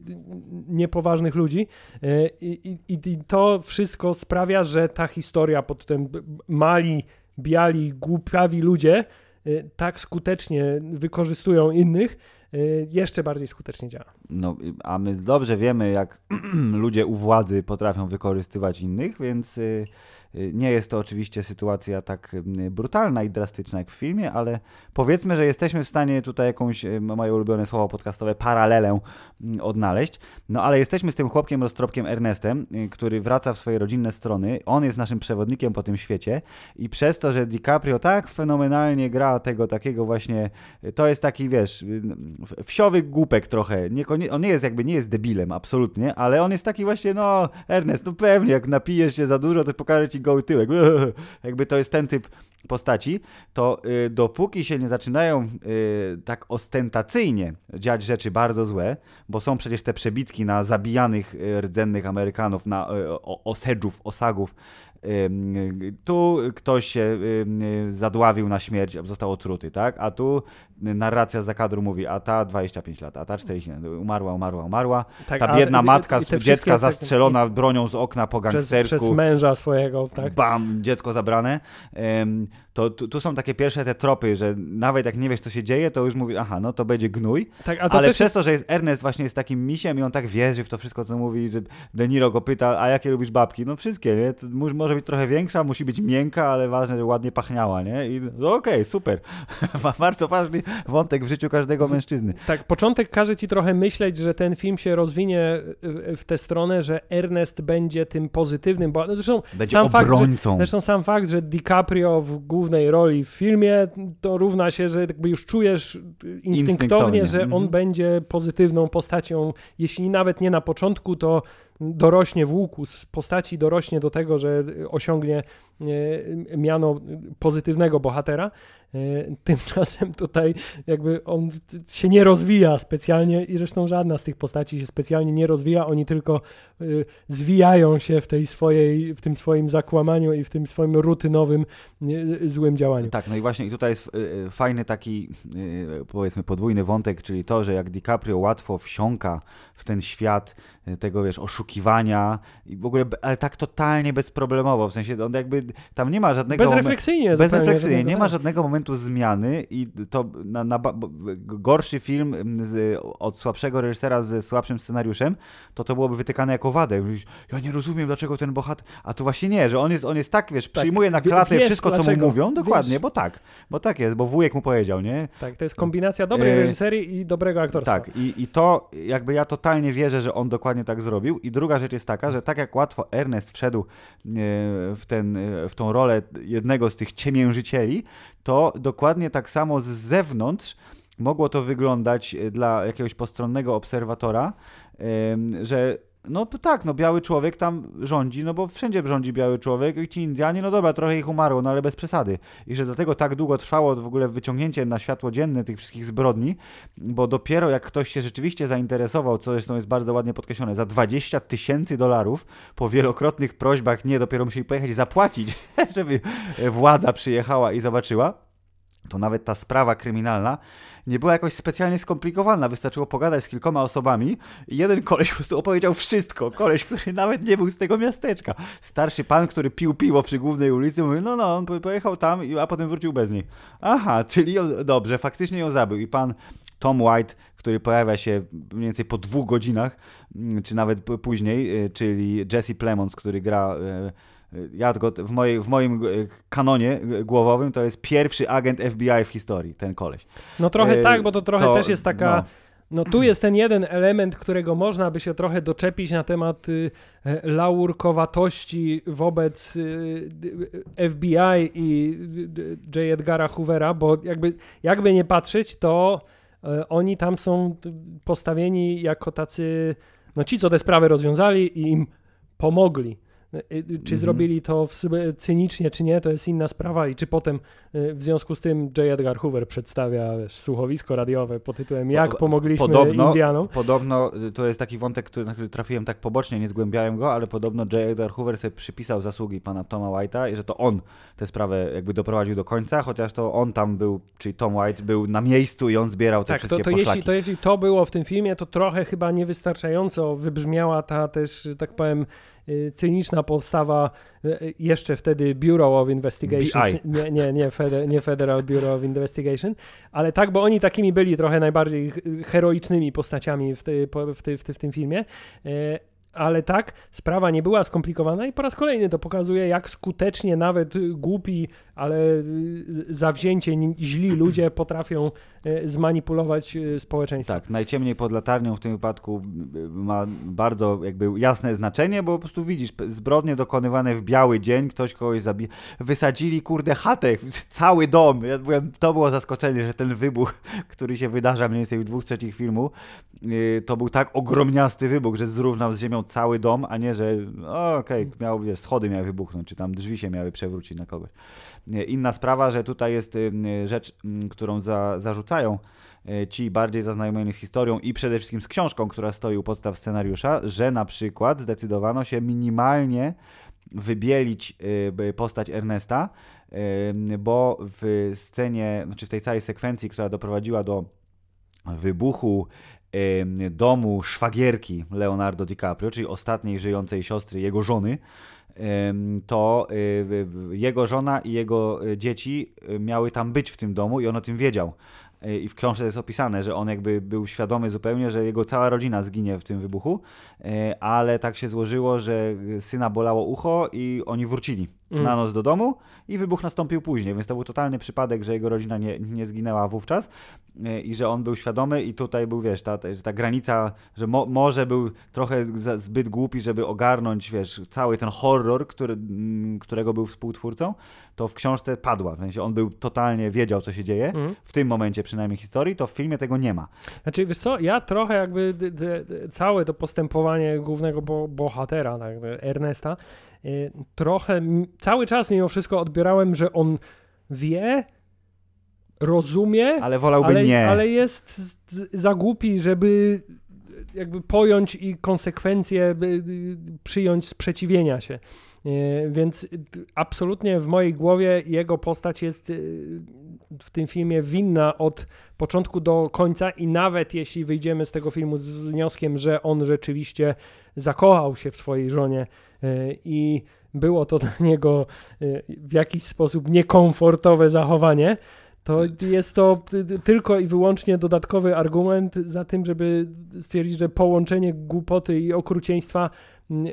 niepoważnych ludzi. Y, I, i, I, to wszystko sprawia, że ta historia pod tym mali, biali, głupiawi ludzie tak skutecznie wykorzystują innych, jeszcze bardziej skutecznie działa. No, a my dobrze wiemy, jak ludzie u władzy potrafią wykorzystywać innych, więc nie jest to oczywiście sytuacja tak brutalna i drastyczna jak w filmie, ale powiedzmy, że jesteśmy w stanie tutaj jakąś, moje ulubione słowo podcastowe, paralelę odnaleźć. No ale jesteśmy z tym chłopkiem roztropkiem Ernestem, y, który wraca w swoje rodzinne strony. On jest naszym przewodnikiem po tym świecie i przez to, że DiCaprio tak fenomenalnie gra tego takiego właśnie, y, to jest taki, wiesz, y, wsiowy głupek trochę. On nie jest jakby, nie jest debilem, absolutnie, ale on jest taki właśnie, no Ernest, no pewnie, jak napijesz się za dużo, to pokażę ci goły tyłek. Jakby to jest ten typ postaci, to y, dopóki się nie zaczynają y, tak ostentacyjnie dziać rzeczy bardzo złe, bo są przecież te przebitki na zabijanych y, rdzennych Amerykanów, na y, osedżów, osagów, tu ktoś się zadławił na śmierć, został otruty, tak? A tu narracja za kadru mówi, a ta 25 lat, a ta 40 lat, umarła, umarła, umarła. Tak, ta biedna matka, i dziecka zastrzelona bronią z okna po gangstersku. Przez, przez męża swojego, tak? Bam, dziecko zabrane. To tu, tu, są takie pierwsze te tropy, że nawet jak nie wiesz, co się dzieje, to już mówi, aha, no to będzie gnój. Tak, to ale przez jest... to, że jest Ernest właśnie jest takim misiem i on tak wierzy w to wszystko, co mówi, że De Niro go pyta, a jakie lubisz babki? No wszystkie, nie? To może być trochę większa, musi być miękka, ale ważne, że ładnie pachniała, nie? I no okej, okay, super. Bardzo ważny wątek w życiu każdego mężczyzny. Tak, początek każe ci trochę myśleć, że ten film się rozwinie w tę stronę, że Ernest będzie tym pozytywnym, bo zresztą będzie sam obrońcą. Fakt, że, zresztą sam fakt, że DiCaprio w głównej roli w filmie, to równa się, że jakby już czujesz instynktownie, instynktownie. że on mhm. będzie pozytywną postacią, jeśli nawet nie na początku, to dorośnie w łuku z postaci, dorośnie do tego, że osiągnie e, miano pozytywnego bohatera. E, tymczasem tutaj jakby on się nie rozwija specjalnie i zresztą żadna z tych postaci się specjalnie nie rozwija, oni tylko e, zwijają się w tej swojej, w tym swoim zakłamaniu i w tym swoim rutynowym złym działaniu. Tak, no i właśnie tutaj jest fajny taki powiedzmy podwójny wątek, czyli to, że jak DiCaprio łatwo wsiąka w ten świat tego, wiesz, oszukiwania i w ogóle, ale tak totalnie bezproblemowo, w sensie on jakby, tam nie ma żadnego... Bezrefleksyjnie. Bezrefleksyjnie, nie ma żadnego momentu zmiany i to na, na gorszy film z, od słabszego reżysera z słabszym scenariuszem, to to byłoby wytykane jako wadę. Ja nie rozumiem, dlaczego ten bohater, a tu właśnie nie, że on jest, on jest tak, wiesz, tak, przyjmuje na klatę wiesz, wszystko, dlaczego? co mu mówią, dokładnie, wiesz. bo tak, bo tak jest, bo wujek mu powiedział, nie? Tak, to jest kombinacja dobrej e... reżyserii i dobrego aktorstwa. Tak, i, i to jakby ja totalnie wierzę, że on dokładnie tak zrobił i druga rzecz jest taka, że tak jak łatwo Ernest wszedł e, w, ten, e, w tą rolę jednego z tych ciemiężycieli, to dokładnie tak samo z zewnątrz mogło to wyglądać dla jakiegoś postronnego obserwatora, że no tak, no biały człowiek tam rządzi, no bo wszędzie rządzi biały człowiek i ci Indianie, no dobra, trochę ich umarło, no ale bez przesady. I że dlatego tak długo trwało w ogóle wyciągnięcie na światło dzienne tych wszystkich zbrodni, bo dopiero jak ktoś się rzeczywiście zainteresował, co zresztą jest bardzo ładnie podkreślone, za 20 tysięcy dolarów po wielokrotnych prośbach, nie, dopiero musieli pojechać zapłacić, żeby władza przyjechała i zobaczyła, to nawet ta sprawa kryminalna nie była jakoś specjalnie skomplikowana. Wystarczyło pogadać z kilkoma osobami i jeden koleś po prostu opowiedział wszystko. Koleś, który nawet nie był z tego miasteczka. Starszy pan, który pił piwo przy głównej ulicy, mówił, no no, on pojechał tam, a potem wrócił bez niej. Aha, czyli dobrze, faktycznie ją zabił. I pan Tom White, który pojawia się mniej więcej po dwóch godzinach, mm, czy nawet później, y, czyli Jesse Plemons, który gra y, ja go w, mojej, w moim e, kanonie głowowym to jest pierwszy agent FBI w historii, ten koleś. No trochę e, tak, bo to trochę to, też jest taka... No. No tu jest ten jeden element, którego można by się trochę doczepić na temat y, e, laurkowatości wobec y, FBI i J. Edgara Hoovera, bo jakby, jakby nie patrzeć, to y, oni tam są postawieni jako tacy, no ci, co te sprawy rozwiązali i im pomogli. Y, y, czy mhm. zrobili to cynicznie, czy nie, to jest inna sprawa i czy potem y, w związku z tym J. Edgar Hoover przedstawia wiesz, słuchowisko radiowe pod tytułem Jak pomogliśmy podobno, Indianom. Podobno to jest taki wątek, który, na który trafiłem tak pobocznie, nie zgłębiałem go, ale podobno J. Edgar Hoover sobie przypisał zasługi pana Toma White'a i że to on tę sprawę jakby doprowadził do końca, chociaż to on tam był, czyli Tom White był na miejscu i on zbierał te tak, wszystkie to, to poszlaki. Jeśli, to jeśli to było w tym filmie, to trochę chyba niewystarczająco wybrzmiała ta też, tak powiem, Y, cyniczna postawa y, jeszcze wtedy Bureau of Investigation, nie, nie, nie, Feder, nie Federal Bureau of Investigation, ale tak, bo oni takimi byli trochę najbardziej heroicznymi postaciami w, ty, w, ty, w, ty, w tym filmie. Y, ale tak, sprawa nie była skomplikowana i po raz kolejny to pokazuje, jak skutecznie nawet głupi, ale zawzięcie źli ludzie potrafią zmanipulować e, społeczeństwo. Tak, najciemniej pod latarnią w tym wypadku ma bardzo jakby jasne znaczenie, bo po prostu widzisz zbrodnie dokonywane w biały dzień, ktoś kogoś zabija. Wysadzili, kurde, chatę, cały dom. Ja to było zaskoczenie, że ten wybuch, który się wydarza mniej więcej w dwóch trzecich filmu, y, to był tak ogromniasty wybuch, że zrównał z ziemią cały dom, a nie, że okej, okay, miał, wiesz, schody miały wybuchnąć, czy tam drzwi się miały przewrócić na kogoś. Inna sprawa, że tutaj jest rzecz, którą za, zarzucają e, ci bardziej zaznajomieni z historią i przede wszystkim z książką, która stoi u podstaw scenariusza, że na przykład zdecydowano się minimalnie wybielić e, postać Ernesta, e, bo w scenie, znaczy w tej całej sekwencji, która doprowadziła do wybuchu domu szwagierki Leonardo DiCaprio, czyli ostatniej żyjącej siostry jego żony, to y, jego żona i jego y, dzieci y, miały tam być w tym domu i on o tym wiedział. I w książce jest opisane, że on jakby był świadomy zupełnie, że jego cała rodzina zginie w tym wybuchu, ale tak się złożyło, że syna bolało ucho i oni wrócili mm. na noc do domu i wybuch nastąpił później, więc to był totalny przypadek, że jego rodzina nie, nie zginęła wówczas e, i że on był świadomy i tutaj był, wiesz, ta, ta granica, że mo, może był trochę zbyt głupi, żeby ogarnąć, wiesz, cały ten horror, który, którego był współtwórcą, to w książce padła, w sensie on był totalnie, wiedział, co się dzieje, mm. w tym momencie przynajmniej historii, to w filmie tego nie ma. Znaczy, wiesz co, ja trochę jakby całe to postępowanie głównego bo bohatera, tak, Ernesta, trochę cały czas mimo wszystko odbierałem, że on wie, rozumie, ale wolałby ale, nie. Ale jest za głupi, żeby jakby pojąć i konsekwencje przyjąć sprzeciwienia się. Y, więc absolutnie w mojej głowie jego postać jest y, w tym filmie winna od początku do końca i nawet jeśli wyjdziemy z tego filmu z wnioskiem, że on rzeczywiście zakochał się w swojej żonie i było to dla niego e, w jakiś sposób niekomfortowe zachowanie, to jest to tylko i wyłącznie dodatkowy argument za tym, żeby stwierdzić, że połączenie głupoty i okrucieństwa,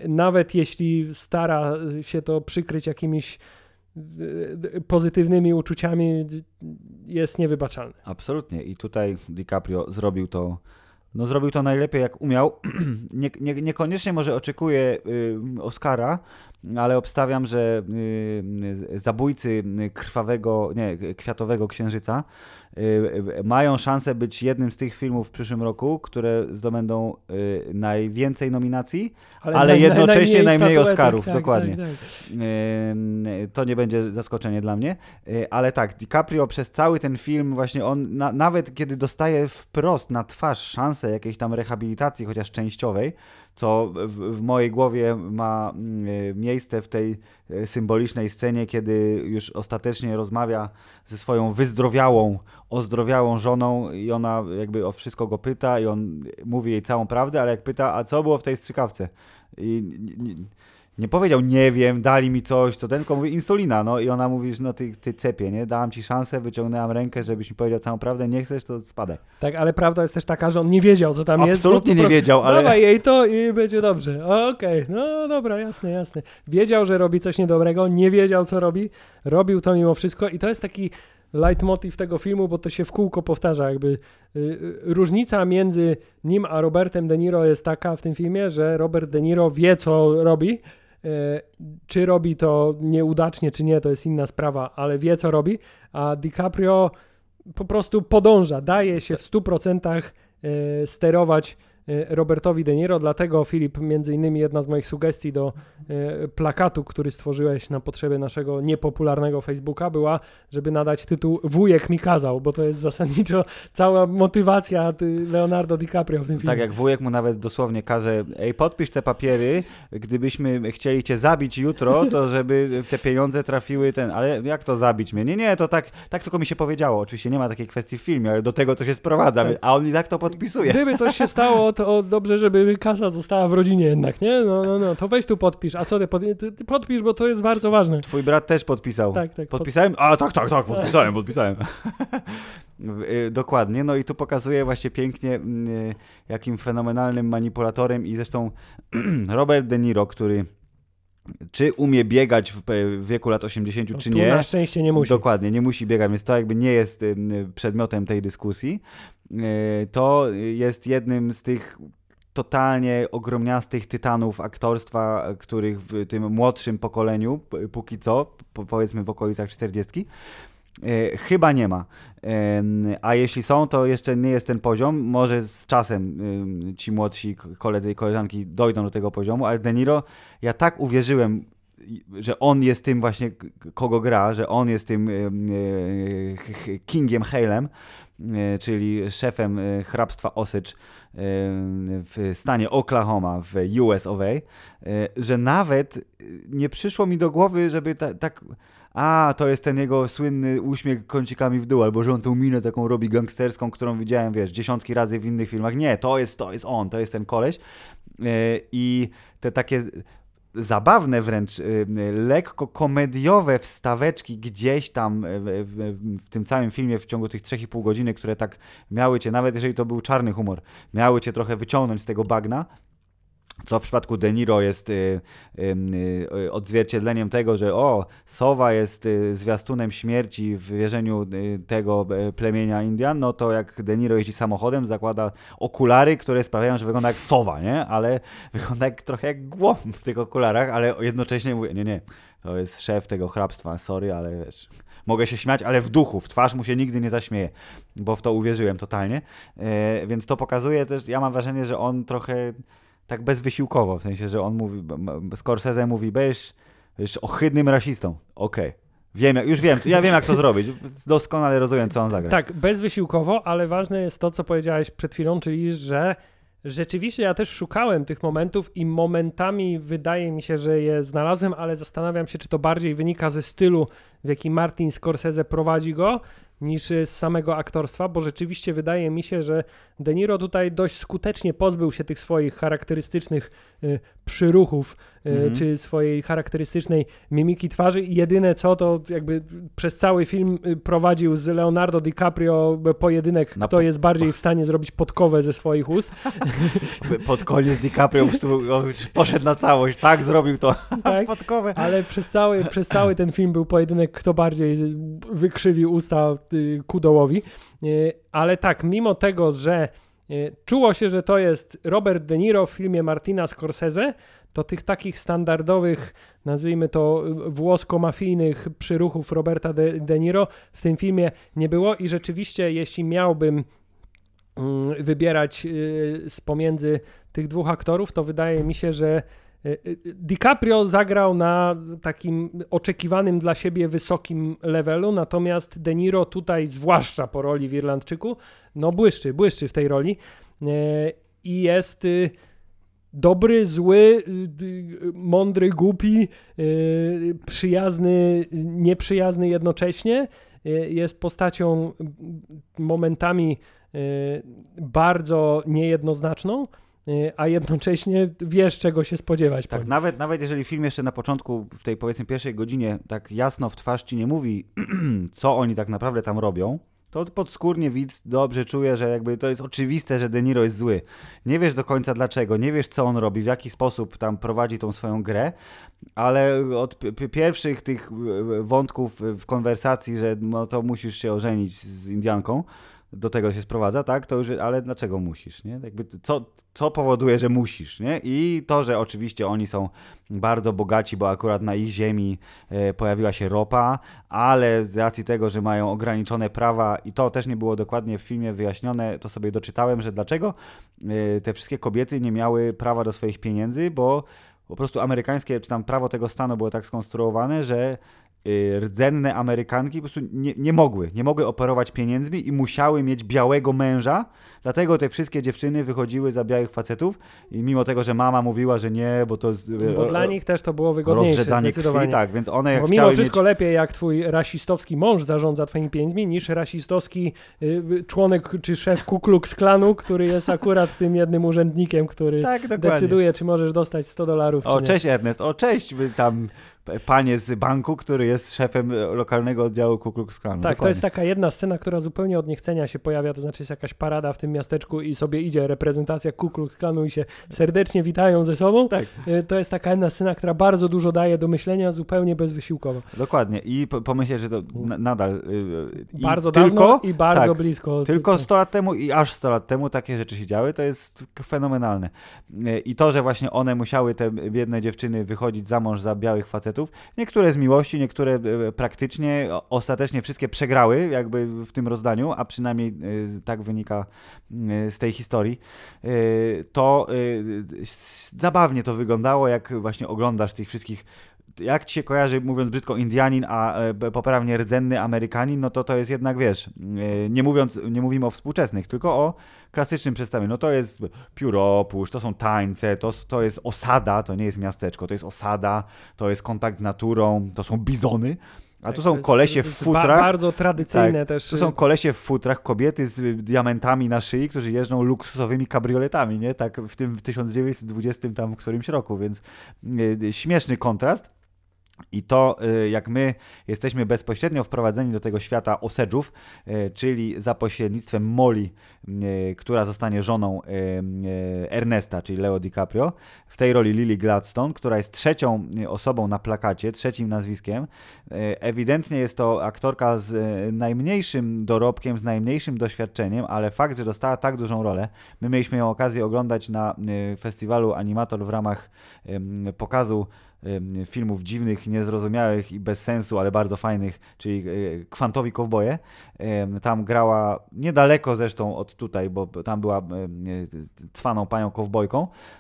nawet jeśli stara się to przykryć jakimiś pozytywnymi uczuciami, jest niewybaczalne. Absolutnie. I tutaj DiCaprio zrobił to no zrobił to najlepiej jak umiał. nie, nie, niekoniecznie może oczekuje y, Oscara, ale obstawiam, że y, zabójcy krwawego, nie, kwiatowego księżyca y, mają szansę być jednym z tych filmów w przyszłym roku, które zdobędą y, najwięcej nominacji, ale, ale naj, jednocześnie najmniej, najmniej Oscarów, tak, dokładnie. Tak, tak. To nie będzie zaskoczenie dla mnie, ale tak, DiCaprio przez cały ten film właśnie on, na, nawet kiedy dostaje wprost na twarz szansę jakiejś tam rehabilitacji, chociaż częściowej, co w, w, mojej głowie ma mm, e, miejsce w tej e, symbolicznej scenie, kiedy już ostatecznie rozmawia ze swoją wyzdrowiałą, ozdrowiałą żoną i ona jakby o wszystko go pyta i on mówi jej całą prawdę, ale jak pyta, a co było w tej strzykawce? I nie powiedział, nie wiem, dali mi coś, co ten, tylko mówi insulina, no i ona mówi, no ty, ty cepie, nie, dałam ci szansę, wyciągnęłam rękę, żebyś mi powiedział całą prawdę, nie chcesz, to spadaj. Tak, ale prawda jest też taka, że on nie wiedział, co tam Absolutnie jest. Absolutnie nie wiedział, ale... Dawaj jej to i będzie dobrze. Okej, okay. no dobra, jasne, jasne. Wiedział, że robi coś niedobrego, nie wiedział, co robi, robił to mimo wszystko i to jest taki leitmotiv tego filmu, bo to się w kółko powtarza. Jakby y, y, różnica między nim a Robertem De Niro jest taka w tym filmie, że Robert De Niro wie, co robi, czy robi to nieudacznie, czy nie, to jest inna sprawa, ale wie co robi, a DiCaprio po prostu podąża, daje się w 100% e, sterować E, Robertowi De Niro, dlatego Filip, między innymi jedna z moich sugestii do e, plakatu, który stworzyłeś na potrzeby naszego niepopularnego Facebooka była, żeby nadać tytuł Wujek mi kazał, bo to jest zasadniczo cała motywacja Leonardo DiCaprio w tym filmie. Tak, jak wujek mu nawet dosłownie każe, ej podpisz te papiery, gdybyśmy chcieli cię zabić jutro, to żeby te pieniądze trafiły ten, ale jak to zabić mnie? Nie, nie, to tak, tak tylko mi się powiedziało. Oczywiście nie ma takiej kwestii w filmie, ale do tego to się sprowadza, tak. a on i tak to podpisuje. Gdyby coś się stało, to dobrze, żeby kasa została w rodzinie jednak, nie? No, no, no, to weź tu podpisz. A co ty, pod, ty, ty podpisz, bo to jest bardzo ważne. Twój brat też podpisał. Tak, tak. Podpisałem? A, tak, tak, tak, podpisałem, podpisałem. Y, dokładnie, no i tu pokazuje właśnie pięknie, mm, y, jakim fenomenalnym manipulatorem i zresztą Robert De Niro, który czy umie biegać w, w wieku lat 80 No, czy nie. na szczęście nie musi. Dokładnie, nie musi biegać, więc to jakby nie jest ym, przedmiotem tej dyskusji. Yy, To jest jednym z tych totalnie ogromniastych tytanów aktorstwa, których w tym młodszym pokoleniu, póki co, po, powiedzmy w okolicach 40, yy, chyba nie ma. A jeśli są, to jeszcze nie jest ten poziom. Może z czasem ci młodsi koledzy i koleżanki dojdą do tego poziomu, ale De Niro, ja tak uwierzyłem że on jest tym właśnie, kogo gra, że on jest tym ym, e, Kingiem Halem, czyli szefem e, hrabstwa Osage e, w stanie Oklahoma w US of A, e, że nawet e, nie przyszło mi do głowy, żeby ta, tak a, to jest ten jego słynny uśmiech kącikami w dół, albo że on tą minę taką robi gangsterską, którą widziałem, wiesz, dziesiątki razy w innych filmach. Nie, to jest, to jest on, to jest ten koleś. E, I te takie zabawne wręcz, y, y, lekko komediowe wstaweczki gdzieś tam w tym całym filmie w ciągu tych 3,5 godziny, które tak miały cię, nawet jeżeli to był czarny humor, miały cię trochę wyciągnąć z tego bagna. Co w przypadku De Niro jest y, y, y, odzwierciedleniem tego, że o, sowa jest y, zwiastunem śmierci w wierzeniu y, tego y, plemienia Indian, no to jak De Niro jeździ samochodem, zakłada okulary, które sprawiają, że wygląda jak sowa, nie? Ale wygląda jak, trochę jak głąb w tych okularach, ale jednocześnie mówię, nie, nie, to jest szef tego hrabstwa, sorry, ale wiesz, mogę się śmiać, ale w duchu, w twarz mu się nigdy nie zaśmieje, bo w to uwierzyłem totalnie, e, więc to pokazuje też, ja mam wrażenie, że on trochę tak bezwysiłkowo, w sensie, że on mówi, Scorsese mówi, będziesz, ohydnym rasistą, okej. Wiem, jak- już wiem, ja wiem jak to zrobić. Doskonale rozumiem, co on zagra. Tak, bezwysiłkowo, ale ważne jest to, co powiedziałeś przed chwilą, czyli że rzeczywiście ja też szukałem tych momentów i momentami wydaje mi się, że je znalazłem, ale zastanawiam się, czy to bardziej wynika ze stylu, w jaki Martin Scorsese prowadzi go, niż y, z samego aktorstwa, bo rzeczywiście wydaje mi się, że De Niro tutaj dość skutecznie pozbył się tych swoich charakterystycznych y, przyruchów, Mhm. czy swojej charakterystycznej mimiki twarzy i jedyne co, to jakby przez cały film y, prowadził z Leonardo DiCaprio pojedynek, Na kto po- jest bardziej w stanie zrobić podkowę ze swoich ust. Pod koniec DiCaprio poszedł na całość, tak zrobił to. Tak? Podkowę. Ale przez cały, przez cały ten film był pojedynek, kto bardziej wykrzywił usta y, ku dołowi. Y, Ale tak, mimo tego, że czuło się, że to jest Robert De Niro w filmie Martina Scorsese, to tych takich standardowych, nazwijmy to włosko-mafijnych przyruchów Roberta De, De Niro w tym filmie nie było i rzeczywiście, jeśli miałbym mm, wybierać y, z pomiędzy tych dwóch aktorów, to wydaje mi się, że y, y, DiCaprio zagrał na takim oczekiwanym dla siebie wysokim levelu, natomiast De Niro tutaj, zwłaszcza po roli w Irlandczyku, no błyszczy, błyszczy w tej roli E, i jest dobry, zły, y, mądry, głupi, y, przyjazny, nieprzyjazny jednocześnie. Y, Jest postacią momentami bardzo niejednoznaczną, a jednocześnie wiesz, czego się spodziewać. po Tak, nawet, nawet jeżeli film jeszcze na początku, w tej powiedzmy pierwszej godzinie, tak jasno w twarz ci nie mówi, co oni tak naprawdę tam robią, to podskórnie widz dobrze czuje, że jakby to jest oczywiste, że De Niro jest zły. Nie wiesz do końca dlaczego, nie wiesz co on robi, w jaki sposób tam prowadzi tą swoją grę, ale od pierwszych tych e, wątków w konwersacji, że no to musisz się ożenić z Indianką, do tego się sprowadza, tak? To już, ale dlaczego musisz, nie? Jakby co, co powoduje, że musisz, nie? I to, że oczywiście oni są bardzo bogaci, bo akurat na ich ziemi e, pojawiła się ropa, ale z racji tego, że mają ograniczone prawa i to też nie było dokładnie w filmie wyjaśnione, to sobie doczytałem, że dlaczego e, te wszystkie kobiety nie miały prawa do swoich pieniędzy, bo po prostu amerykańskie, czy tam prawo tego stanu było tak skonstruowane, że rdzenne Amerykanki po prostu nie, nie mogły, nie mogły operować pieniędzmi i musiały mieć białego męża, dlatego te wszystkie dziewczyny wychodziły za białych facetów i mimo tego, że mama mówiła, że nie, bo to z, Bo dla nich też to było wygodniejsze rozrzedzanie krwi, tak, więc one jak Bo mimo wszystko mieć... lepiej, jak twój rasistowski mąż zarządza twoimi pieniędzmi, niż rasistowski y, członek czy szef Ku Klux Klanu, który jest akurat tym jednym urzędnikiem, który Tak, decyduje, czy możesz dostać 100 dolarów, O, cześć Ernest, o, cześć, by tam panie z banku, który jest szefem lokalnego oddziału Ku Klux Klanu. Tak, Dokładnie. to jest taka jedna scena, która zupełnie od niechcenia się pojawia, to znaczy jest jakaś parada w tym miasteczku i sobie idzie reprezentacja Ku Klux Klanu i się serdecznie witają ze sobą. Tak. Y, To jest taka jedna scena, która bardzo dużo daje do myślenia, zupełnie bezwysiłkowo. Dokładnie. I po, pomyśleć, że to na, nadal. Yy, i bardzo tylko, dawno i bardzo tak, blisko. Tylko 100 lat temu i aż 100 lat temu takie rzeczy się działy, to jest fenomenalne. Yy, I to, że właśnie one musiały, te biedne dziewczyny, wychodzić za mąż za białych facetów, niektóre z miłości, niektóre yy, praktycznie, ostatecznie wszystkie przegrały jakby w tym rozdaniu, a przynajmniej yy, tak wynika yy, z tej historii, to zabawnie to wyglądało, jak właśnie oglądasz tych wszystkich jak ci się kojarzy, mówiąc brzydko, Indianin, a e, poprawnie rdzenny Amerykanin, no to to jest jednak, wiesz, e, nie mówiąc, nie mówimy o współczesnych, tylko o klasycznym przedstawieniu. No to jest pióropusz, to są tańce, to, to jest osada, to nie jest miasteczko, to jest osada, to jest kontakt z naturą, to są bizony, a Tak, tu to są kolesie w futrach. Ba bardzo tradycyjne też. Tu są kolesie w futrach, kobiety z y, diamentami na szyi, którzy jeżdżą luksusowymi kabrioletami, nie? Tak w tym w 1920 tam którymś roku, więc y, y, śmieszny kontrast. I to, y, jak my jesteśmy bezpośrednio wprowadzeni do tego świata Osedżów, y, czyli za pośrednictwem Molly, y, która zostanie żoną Ernesta, czyli Leo DiCaprio, w tej roli Lily Gladstone, która jest trzecią osobą na plakacie, trzecim nazwiskiem. Ewidentnie jest to aktorka z najmniejszym dorobkiem, z najmniejszym doświadczeniem, ale fakt, że dostała tak dużą rolę, my mieliśmy ją okazję oglądać na festiwalu Animator w ramach pokazu filmów dziwnych, niezrozumiałych i bez sensu, ale bardzo fajnych, czyli y, Kwantowi Kowboje. Tam grała niedaleko zresztą od tutaj, bo tam była y, cwaną panią kowbojką y,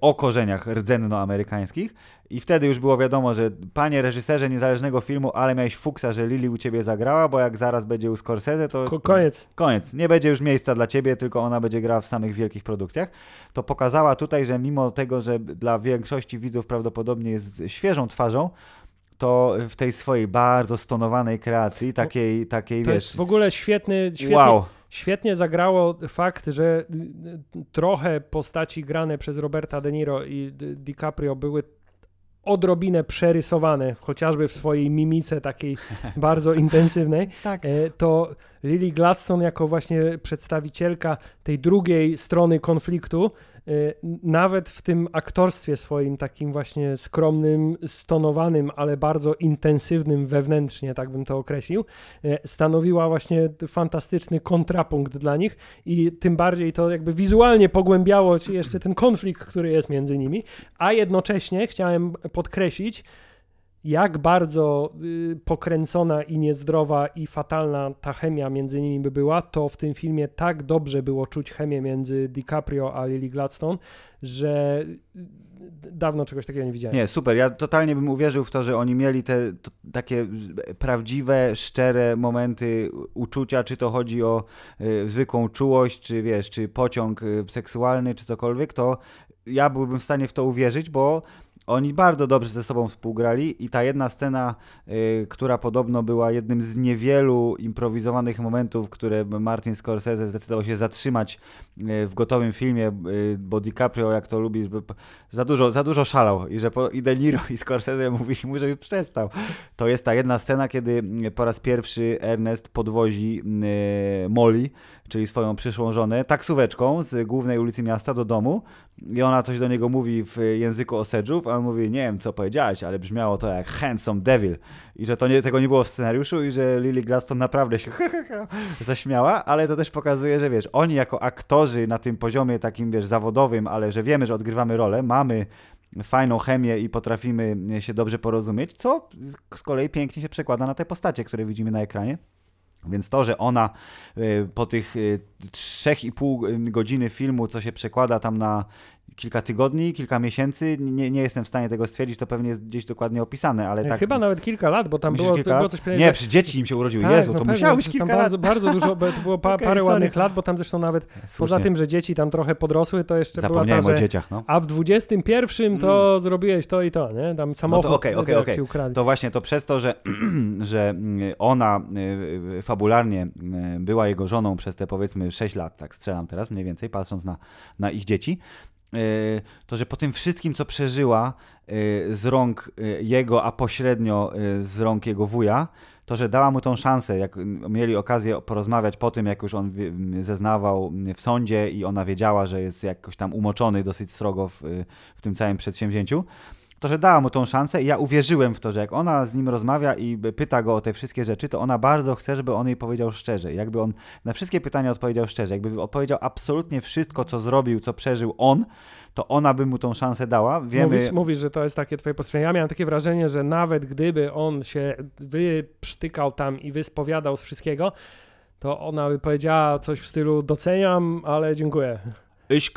o korzeniach rdzennoamerykańskich i wtedy już było wiadomo, że panie reżyserze niezależnego filmu, ale miałeś fuksa, że Lili u ciebie zagrała, bo jak zaraz będzie u Scorsese, to Ko koniec. koniec. Nie będzie już miejsca dla ciebie, tylko ona będzie grała w samych wielkich produkcjach. To pokazała tutaj, że mimo tego, że dla większości widzów prawdopodobnie jest świeżą twarzą, to w tej swojej bardzo stonowanej kreacji, takiej, takiej To wiesz, jest w ogóle świetny, świetnie, wow, świetnie zagrało fakt, że y, trochę postaci grane przez Roberta De Niro i Di- DiCaprio były odrobinę przerysowane, chociażby w swojej mimice takiej bardzo intensywnej, tak. e, to Lily Gladstone jako właśnie przedstawicielka tej drugiej strony konfliktu, nawet w tym aktorstwie swoim takim właśnie skromnym, stonowanym, ale bardzo intensywnym wewnętrznie, tak bym to określił, e, stanowiła właśnie fantastyczny kontrapunkt dla nich i tym bardziej to jakby wizualnie pogłębiało jeszcze ten konflikt, który jest między nimi, a jednocześnie chciałem podkreślić, jak bardzo y, pokręcona i niezdrowa i fatalna ta chemia między nimi by była, to w tym filmie tak dobrze było czuć chemię między DiCaprio a Lily Gladstone, że y, dawno czegoś takiego nie widziałem. Nie, super. Ja totalnie bym uwierzył w to, że oni mieli te to, takie prawdziwe, szczere momenty uczucia, czy to chodzi o y, zwykłą czułość, czy wiesz, czy pociąg y, seksualny, czy cokolwiek, to ja byłbym w stanie w to uwierzyć, bo oni bardzo dobrze ze sobą współgrali i ta jedna scena, y, która podobno była jednym z niewielu improwizowanych momentów, które Martin Scorsese zdecydował się zatrzymać y, w gotowym filmie, y, bo DiCaprio, jak to lubi, za dużo, za dużo szalał i że po, i De Niro i Scorsese mówili mu, żeby przestał. To jest ta jedna scena, kiedy po raz pierwszy Ernest podwozi Molly, czyli swoją przyszłą żonę, taksóweczką z głównej ulicy miasta do domu i ona coś do niego mówi w języku Osedżów, a on mówi, nie wiem co powiedziałeś, ale brzmiało to jak handsome devil i że to nie, tego nie było w scenariuszu i że Lily Gladstone naprawdę się zaśmiała, ale to też pokazuje, że wiesz, oni jako aktorzy na tym poziomie takim, wiesz, zawodowym, ale że wiemy, że odgrywamy rolę, mamy fajną chemię i potrafimy się dobrze porozumieć, co z kolei pięknie się przekłada na te postacie, które widzimy na ekranie. Więc to, że ona y, po tych y, 3,5 godziny filmu, co się przekłada tam na kilka tygodni, kilka miesięcy, nie, nie jestem w stanie tego stwierdzić, to pewnie jest gdzieś dokładnie opisane, ale tak... Chyba nawet kilka lat, bo tam było, kilka było coś Nie, przy dzieci im się urodziły. Tak, Jezu, no to pewnie, musiało być kilka bardzo, lat. bardzo dużo, bo to było pa, Okej, parę sorry. ładnych lat, bo tam zresztą nawet poza Słusznie. tym, że dzieci tam trochę podrosły, to jeszcze była ta, o dzieciach, no. a w 21 to zrobiłeś to i to, nie? Tam samochód okej, jak okej. ci ukradli. To właśnie to przez to, że, że mm, ona y, y, fabularnie y, była jego żoną przez te powiedzmy 6 lat, tak strzelam teraz mniej więcej, patrząc na, na ich dzieci, to że po tym wszystkim, co przeżyła z rąk jego, a pośrednio z rąk jego wuja, to, że dała mu tą szansę, jak mieli okazję porozmawiać po tym, jak już on zeznawał w sądzie i ona wiedziała, że jest jakoś tam umoczony dosyć srogo w, w tym całym przedsięwzięciu, to, że dała mu tą szansę i ja uwierzyłem w to, że jak ona z nim rozmawia i pyta go o te wszystkie rzeczy, to ona bardzo chce, żeby on jej powiedział szczerze. Jakby on na wszystkie pytania odpowiedział szczerze, jakby odpowiedział absolutnie wszystko, co zrobił, co przeżył on, to ona by mu tą szansę dała. Wiemy... Mówisz, mówisz, że to jest takie twoje postrzeganie. Ja miałem takie wrażenie, że nawet gdyby on się wyprztykał tam i wyspowiadał z wszystkiego, to ona by powiedziała coś w stylu doceniam, ale dziękuję. Ich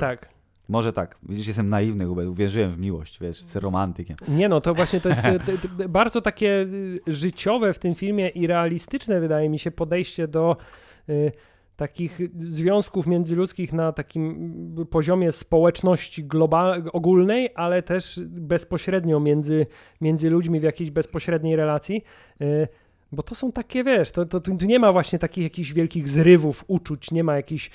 Tak. Może tak. Widzisz, jestem naiwny, bo uwierzyłem w miłość, wiesz, z romantykiem. Nie no, to właśnie to jest bardzo takie y, życiowe w tym filmie i realistyczne, wydaje mi się, podejście do y, takich związków międzyludzkich na takim poziomie społeczności global, ogólnej, ale też bezpośrednio między, między ludźmi w jakiejś bezpośredniej relacji. Y, bo to są takie, wiesz, to, to, tu nie ma właśnie takich jakichś wielkich zrywów uczuć, nie ma jakichś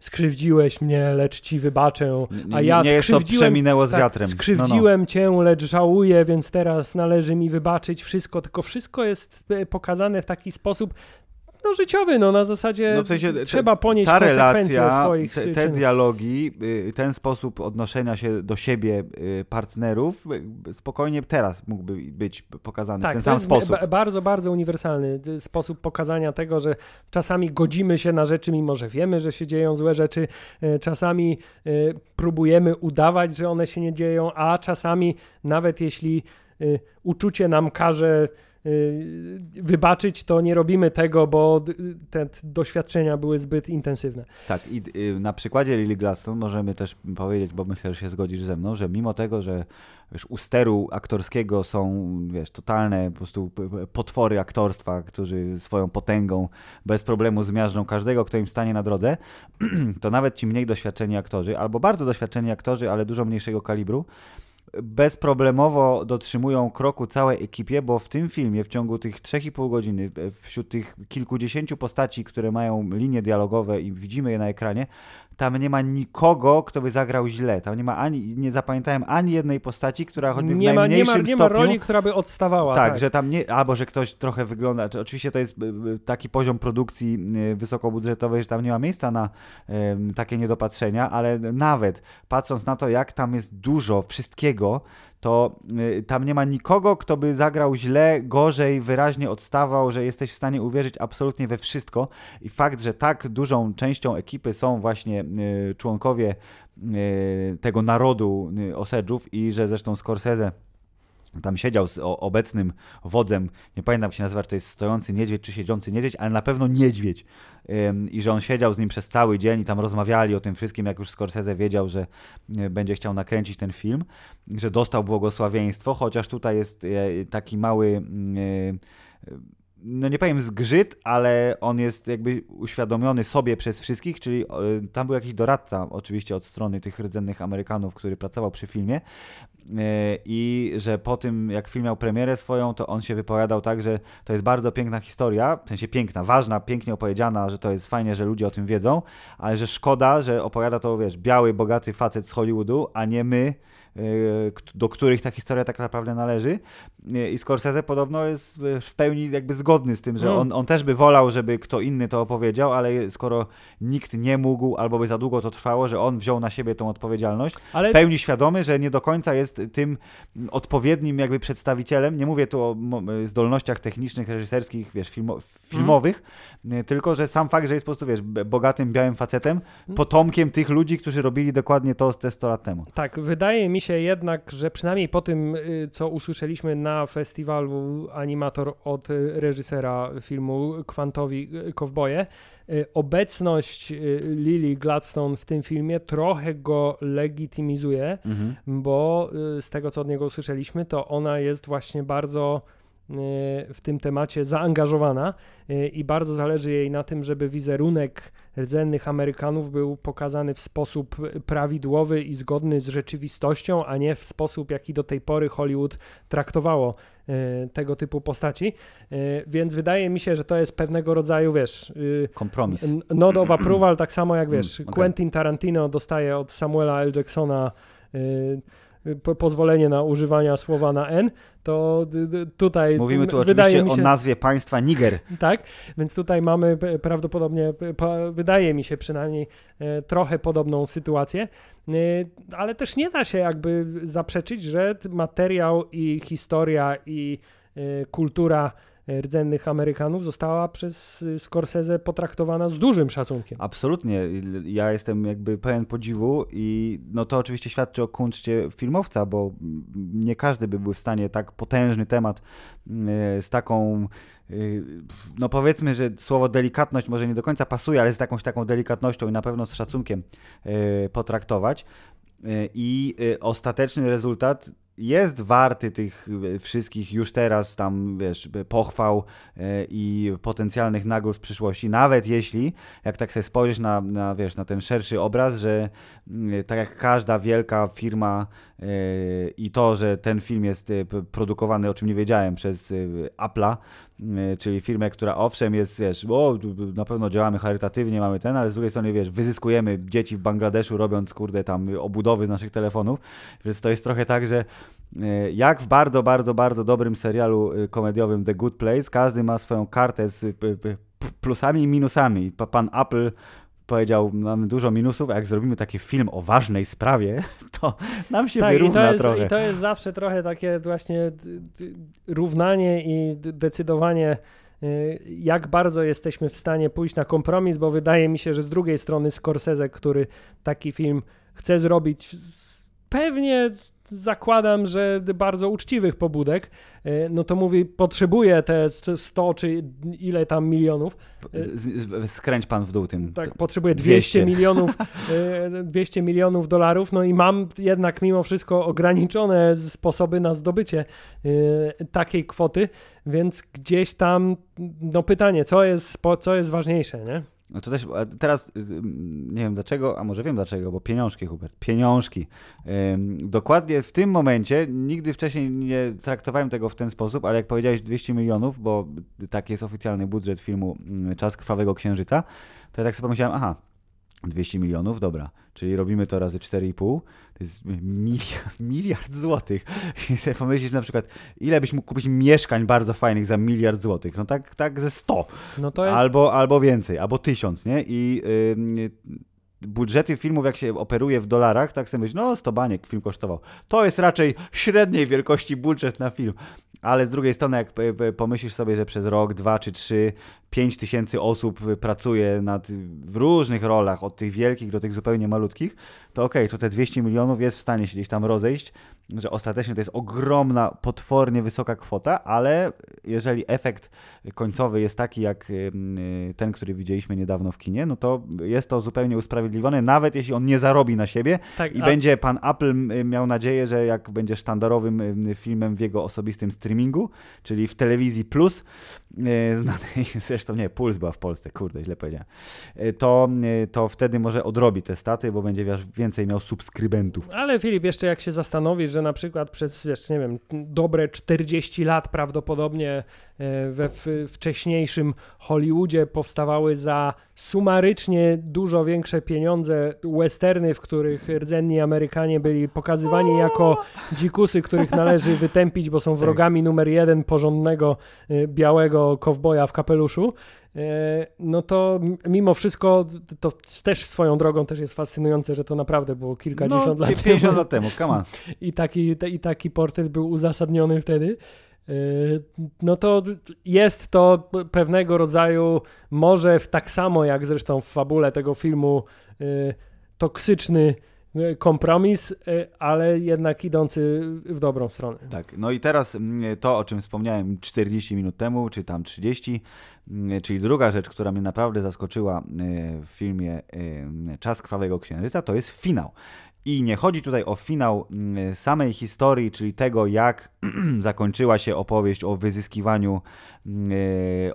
skrzywdziłeś mnie, lecz ci wybaczę, a ja nie, nie skrzywdziłem, jest to przeminęło z tak, wiatrem. skrzywdziłem no, no. cię, lecz żałuję, więc teraz należy mi wybaczyć wszystko, tylko wszystko jest e, pokazane w taki sposób, no, życiowy, no na zasadzie no, w sensie, trzeba ponieść ta konsekwencje relacja, swoich te, te dialogi, y, ten sposób odnoszenia się do siebie y, partnerów y, spokojnie teraz mógłby być pokazany tak, w ten sam sposób. bardzo, bardzo uniwersalny sposób pokazania tego, że czasami godzimy się na rzeczy, mimo że wiemy, że się dzieją złe rzeczy, czasami próbujemy udawać, że one się nie dzieją, a czasami nawet jeśli uczucie nam każe wybaczyć, to nie robimy tego, bo te doświadczenia były zbyt intensywne. Tak, i y, na przykładzie Lily Gladstone możemy też powiedzieć, bo myślę, że się zgodzisz ze mną, że mimo tego, że wiesz, u steru aktorskiego są wiesz, totalne po prostu potwory aktorstwa, którzy swoją potęgą bez problemu zmiażdżą każdego, kto im stanie na drodze, to nawet ci mniej doświadczeni aktorzy, albo bardzo doświadczeni aktorzy, ale dużo mniejszego kalibru, bezproblemowo dotrzymują kroku całej ekipie, bo w tym filmie w ciągu tych 3,5 godziny, e, wśród tych kilkudziesięciu postaci, które mają linie dialogowe i widzimy je na ekranie, tam nie ma nikogo, kto by zagrał źle. Tam nie ma ani, nie zapamiętałem ani jednej postaci, która choćby nie w ma, najmniejszym nie ma, nie stopniu... ma roli, która by odstawała. Tak, tak, że tam nie, albo że ktoś trochę wygląda, oczywiście to jest e, e, taki poziom produkcji wysokobudżetowej, że tam nie ma miejsca na um, takie niedopatrzenia, ale nawet patrząc na to, jak tam jest dużo wszystkiego, to y, tam nie ma nikogo, kto by zagrał źle, gorzej, wyraźnie odstawał, że jesteś w stanie uwierzyć absolutnie we wszystko. I fakt, że tak dużą częścią ekipy są właśnie y, członkowie y, tego narodu Osedżów i że zresztą Scorsese tam siedział z obecnym wodzem, nie pamiętam jak się nazywa, czy to jest stojący niedźwiedź, czy siedzący niedźwiedź, ale na pewno niedźwiedź. I że on siedział z nim przez cały dzień i tam rozmawiali o tym wszystkim, jak już Scorsese wiedział, że e, będzie chciał nakręcić ten film, że dostał błogosławieństwo, chociaż tutaj jest e, taki mały mm, e, no nie powiem zgrzyt, ale on jest jakby uświadomiony sobie przez wszystkich, czyli tam był jakiś doradca oczywiście od strony tych rdzennych Amerykanów, który pracował przy filmie E, i że po tym, jak film miał premierę swoją, to on się wypowiadał tak, że to jest bardzo piękna historia, w sensie piękna, ważna, pięknie opowiedziana, że to jest fajnie, że ludzie o tym wiedzą, ale że szkoda, że opowiada to, wiesz, biały, bogaty facet z Hollywoodu, a nie my, e, do których ta historia tak naprawdę należy. E, I Scorsese podobno jest w pełni jakby zgodny z tym, że mm. on, on też by wolał, żeby kto inny to opowiedział, ale skoro nikt nie mógł, albo by za długo to trwało, że on wziął na siebie tą odpowiedzialność, ale... w pełni świadomy, że nie do końca jest tym odpowiednim jakby przedstawicielem, nie mówię tu o zdolnościach technicznych, reżyserskich, wiesz, filmo filmowych, mm. tylko, że sam fakt, że jest po prostu, wiesz, bogatym, białym facetem, mm. potomkiem tych ludzi, którzy robili dokładnie to te 100 lat temu. Tak, wydaje mi się jednak, że przynajmniej po tym, y, co usłyszeliśmy na festiwalu Animator od y, reżysera filmu Kwantowi y, Kowboje, obecność Lily Gladstone w tym filmie trochę go legitymizuje, mhm. bo z tego co od niego usłyszeliśmy, to ona jest właśnie bardzo w tym temacie zaangażowana i bardzo zależy jej na tym, żeby wizerunek rdzennych Amerykanów był pokazany w sposób prawidłowy i zgodny z rzeczywistością, a nie w sposób, jaki do tej pory Hollywood traktowało tego typu postaci, więc wydaje mi się, że to jest pewnego rodzaju, wiesz... Kompromis. Nod of approval, tak samo jak, wiesz, okay. Quentin Tarantino dostaje od Samuela L. Jacksona po, pozwolenie na używania słowa na N, to tutaj. Mówimy tu oczywiście się, o nazwie państwa Niger. Tak, więc tutaj mamy prawdopodobnie, wydaje mi się przynajmniej, e, trochę podobną sytuację, e, ale też nie da się jakby zaprzeczyć, że materiał i historia i e, kultura rdzennych Amerykanów została przez Scorsese potraktowana z dużym szacunkiem. Absolutnie. Ja jestem jakby pełen podziwu i no to oczywiście świadczy o kunszcie filmowca, bo nie każdy by był w stanie tak potężny temat e, z taką e, no powiedzmy, że słowo delikatność może nie do końca pasuje, ale z jakąś taką delikatnością i na pewno z szacunkiem e, potraktować. I ostateczny rezultat jest warty tych e, wszystkich już teraz tam, wiesz, pochwał e, i potencjalnych nagród w przyszłości, nawet jeśli, jak tak sobie spojrzysz na, na, wiesz, na ten szerszy obraz, że mm, tak jak każda wielka firma e, i to, że ten film jest produkowany, o czym nie wiedziałem, przez Apple'a, czyli firmę, która owszem jest, wiesz, o, na pewno działamy charytatywnie, mamy ten, ale z drugiej strony, wiesz, wyzyskujemy dzieci w Bangladeszu, robiąc, kurde, tam obudowy naszych telefonów, więc to jest trochę tak, że E, jak w bardzo, bardzo, bardzo dobrym serialu e, komediowym The Good Place, każdy ma swoją kartę z plusami i minusami. Pan Apple powiedział, mamy dużo minusów, a jak zrobimy taki film o ważnej sprawie, to nam się tak, wyrówna i to jest, trochę. I to jest zawsze trochę takie właśnie równanie i decydowanie y, jak bardzo jesteśmy w stanie pójść na kompromis, bo wydaje mi się, że z drugiej strony Scorsese, który taki film chce zrobić pewnie zakładam, że bardzo uczciwych pobudek, e, no to mówi, potrzebuje te 100 czy ile tam milionów. Skręć pan w dół tym. Tak, potrzebuje 200, 200 milionów 200 e, milionów dolarów, no i mam jednak mimo wszystko ograniczone sposoby na zdobycie e, takiej kwoty, więc gdzieś tam, no pytanie, co jest, co jest ważniejsze, nie? No to też teraz y, y, nie wiem dlaczego, a może wiem dlaczego, bo pieniążki, Hubert, pieniążki. Dokładnie w tym momencie, nigdy wcześniej nie traktowałem tego w ten sposób, ale jak powiedziałeś 200 milionów, bo taki jest oficjalny budżet filmu mm, Czas Krwawego Księżyca, to ja tak sobie pomyślałem, aha, 200 milionów, dobra, czyli robimy to razy 4,5, to jest miliard, miliard złotych. I sobie pomyślisz na przykład, ile byś mógł kupić mieszkań bardzo fajnych za miliard złotych? No tak, tak ze 100. No to jest... albo, albo więcej, albo tysiąc, nie? I yy, budżety filmów, jak się operuje w dolarach, tak sobie myślisz, no 100 baniek film kosztował. To jest raczej średniej wielkości budżet na film. Ale z drugiej strony, jak pomyślisz sobie, że przez rok, dwa czy trzy 5 tysięcy osób pracuje nad, w różnych rolach, od tych wielkich do tych zupełnie malutkich, to okej, okay, to te 200 milionów jest w stanie się gdzieś tam rozejść, że ostatecznie to jest ogromna, potwornie wysoka kwota, ale jeżeli efekt końcowy jest taki jak ten, który widzieliśmy niedawno w kinie, no to jest to zupełnie usprawiedliwione, nawet jeśli on nie zarobi na siebie tak, i a... będzie pan Apple miał nadzieję, że jak będzie sztandarowym filmem w jego osobistym streamingu, czyli w telewizji plus, e, znanej zresztą nie, Puls była w Polsce, kurde, źle powiedziałem, e, to, e, to wtedy może odrobi te staty, bo będzie więcej miał subskrybentów. Ale Filip, jeszcze jak się zastanowisz, że na przykład przez, wiesz, nie wiem, dobre 40 lat prawdopodobnie e, we wcześniejszym Hollywoodzie powstawały za sumarycznie dużo większe pieniądze westerny, w których rdzenni Amerykanie byli pokazywani jako dzikusy, których należy wytępić, bo są tak. wrogami numer jeden porządnego białego kowboja w kapeluszu. E, no to mimo wszystko to też swoją drogą też jest fascynujące, że to naprawdę było kilkadziesiąt no, lat 50 temu. lat temu, come on. I taki, I taki portret był uzasadniony wtedy. E, no to jest to pewnego rodzaju, może w tak samo jak zresztą w fabule tego filmu, e, toksyczny E, kompromis, ale jednak idący w dobrą stronę. Tak, no i teraz mm, to, o czym wspomniałem 40 minut temu, czy tam 30, mm, czyli druga rzecz, która mnie naprawdę zaskoczyła w filmie Czas Krwawego Księżyca, to jest finał. I nie chodzi tutaj o finał mm, samej historii, czyli tego, jak zakończyła się opowieść o wyzyskiwaniu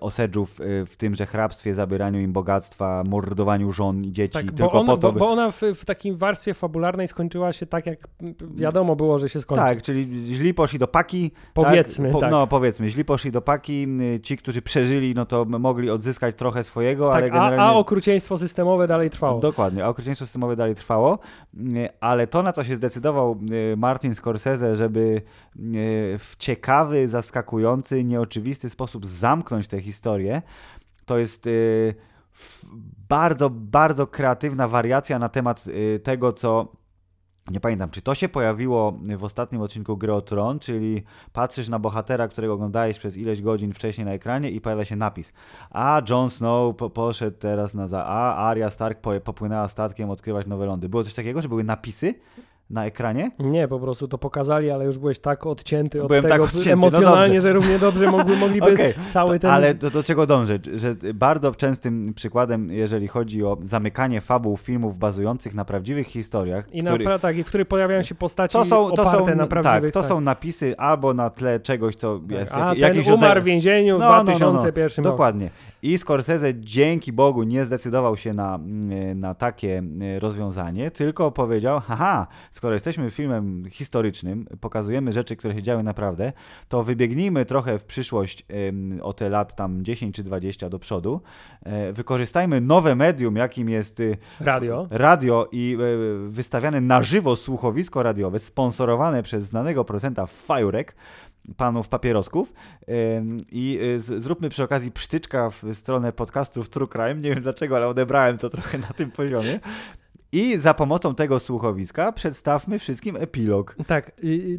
osedżów e, w tymże hrabstwie, zabieraniu im bogactwa, mordowaniu żon i dzieci, Tak, tylko bo, on, po to, by... bo ona w, w takim warstwie fabularnej skończyła się tak, jak wiadomo było, że się skończy. Tak, czyli źli poszli do paki. Powiedzmy, tak, tak. No powiedzmy, źli poszli do paki, y, ci, którzy przeżyli, no to mogli odzyskać trochę swojego, tak ale a, generalnie... a okrucieństwo systemowe dalej trwało. Dokładnie, a okrucieństwo systemowe dalej trwało, y, ale to, na co się zdecydował y, Martin Scorsese, żeby w ciekawy, zaskakujący, nieoczywisty sposób zamknąć tę historię, to jest bardzo, bardzo kreatywna wariacja na temat tego, co nie pamiętam, czy to się pojawiło w ostatnim odcinku Gry o Tron, czyli patrzysz na bohatera, którego oglądałeś przez ileś godzin wcześniej na ekranie i pojawia się napis. A Jon Snow po poszedł teraz na za... A Arya Stark po popłynęła statkiem odkrywać nowe lądy. Było coś takiego, że były napisy na ekranie? Nie, po prostu to pokazali, ale już byłeś tak odcięty od Byłem tego tak odcięty, emocjonalnie, no że równie dobrze mogli, mogliby okay, cały ten... Ale do, do czego dążę? Że bardzo częstym przykładem, jeżeli chodzi o zamykanie fabuł filmów bazujących na prawdziwych historiach... I który... na, tak, i w których pojawiają się postaci to są, to są, na prawdziwych... Tak, to tak. są napisy albo na tle czegoś, co tak. jest... A, jak, ten umarł rodzaj... w więzieniu w no, 2001 no, no, no. Dokładnie. I Scorsese dzięki Bogu nie zdecydował się na, mm, na takie mm, rozwiązanie, tylko powiedział, haha, skoro jesteśmy filmem historycznym, pokazujemy rzeczy, które się działy naprawdę, to wybiegnijmy trochę w przyszłość o te lat tam 10 czy 20 do przodu, e, wykorzystajmy nowe medium, jakim jest y, radio, radio i e, wystawiane na żywo słuchowisko radiowe, sponsorowane przez znanego procenta Fajurek, panów papierosków i y, zróbmy przy okazji psztyczka w stronę podcastów True Crime. Nie wiem dlaczego, ale odebrałem to trochę na tym poziomie. I za pomocą tego słuchowiska przedstawmy wszystkim epilog. Tak,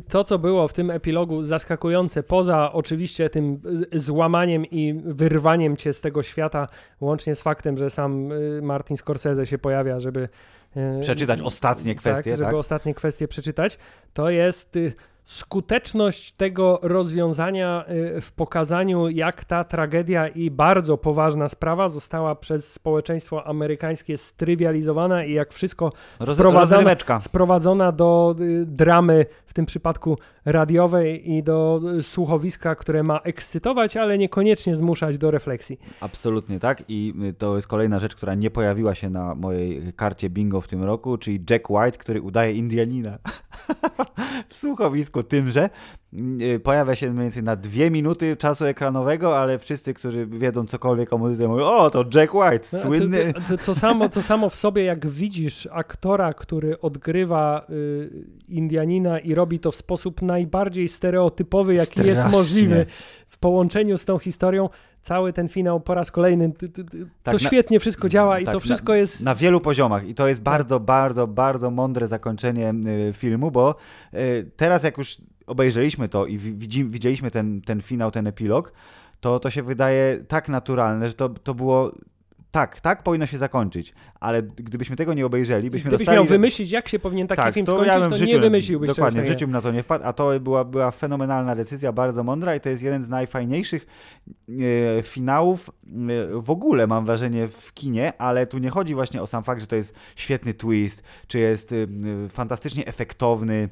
to co było w tym epilogu zaskakujące, poza oczywiście tym złamaniem i wyrwaniem cię z tego świata, łącznie z faktem, że sam y, Martin Scorsese się pojawia, żeby y, przeczytać ostatnie kwestie, tak, żeby tak? ostatnie kwestie przeczytać, to jest skuteczność tego rozwiązania y, w pokazaniu, jak ta tragedia i bardzo poważna sprawa została przez społeczeństwo amerykańskie strywializowana i jak wszystko sprowadzona, sprowadzona do y, dramy, w tym przypadku radiowej i do y, słuchowiska, które ma ekscytować, ale niekoniecznie zmuszać do refleksji. Absolutnie tak i to jest kolejna rzecz, która nie pojawiła się na mojej karcie bingo w tym roku, czyli Jack White, który udaje Indianina w słuchowisku tymże. Y, pojawia się mniej więcej na dwie minuty czasu ekranowego, ale wszyscy, którzy wiedzą cokolwiek o muzyce mówią, o to Jack White, no, słynny. To, to, to, samo, to samo w sobie, jak widzisz aktora, który odgrywa y, Indianina i robi to w sposób najbardziej stereotypowy, jaki Strasznie. jest możliwy w połączeniu z tą historią, cały ten finał po raz kolejny, to, to, tak, to świetnie wszystko działa i tak, to wszystko na, jest... Na wielu poziomach. I to jest bardzo, bardzo, bardzo mądre zakończenie y, filmu, bo y, teraz jak już obejrzeliśmy to i widzi, widzieliśmy ten, ten finał, ten epilog, to to się wydaje tak naturalne, że to, to było tak, tak powinno się zakończyć, ale gdybyśmy tego nie obejrzeli, byśmy Gdybyś dostali... miał wymyślić, jak się powinien taki tak, film skończyć, ja to życiu, nie wymyśliłbyś Dokładnie, w życiu na to nie wpadł, a to była, była fenomenalna decyzja, bardzo mądra i to jest jeden z najfajniejszych e, finałów e, w ogóle, mam wrażenie, w kinie, ale tu nie chodzi właśnie o sam fakt, że to jest świetny twist, czy jest e, fantastycznie efektowny,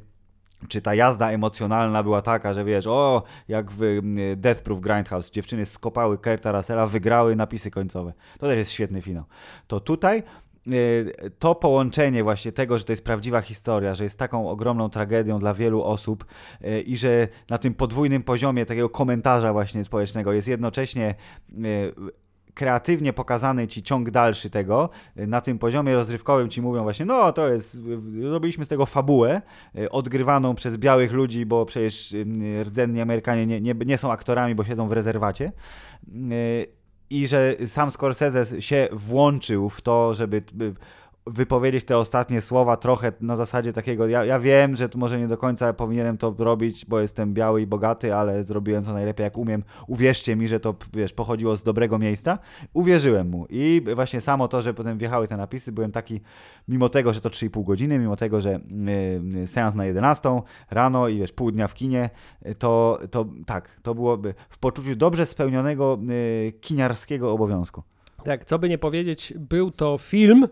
czy ta jazda emocjonalna była taka, że wiesz, o, jak w Death Proof Grindhouse, dziewczyny skopały Kurta Russella, wygrały napisy końcowe. To też jest świetny finał. To tutaj y, to połączenie właśnie tego, że to jest prawdziwa historia, że jest taką ogromną tragedią dla wielu osób y, i że na tym podwójnym poziomie takiego komentarza właśnie społecznego jest jednocześnie y, kreatywnie pokazany ci ciąg dalszy tego, na tym poziomie rozrywkowym ci mówią właśnie, no to jest, zrobiliśmy z tego fabułę, e, odgrywaną przez białych ludzi, bo przecież rdzenni Amerykanie nie, nie, nie są aktorami, bo siedzą w rezerwacie. I że sam Scorsese się włączył w to, żeby wypowiedzieć te ostatnie słowa trochę na zasadzie takiego, ja, ja wiem, że tu może nie do końca powinienem to robić, bo jestem biały i bogaty, ale zrobiłem to najlepiej jak umiem. Uwierzcie mi, że to, wiesz, pochodziło z dobrego miejsca. Uwierzyłem mu i właśnie samo to, że potem wjechały te napisy, byłem taki, mimo tego, że to 3,5 godziny, mimo tego, że yy, seans na 11 rano i wiesz, pół dnia w kinie, to, to tak, to byłoby w poczuciu dobrze spełnionego yy, kiniarskiego obowiązku. Tak, co by nie powiedzieć, był to film,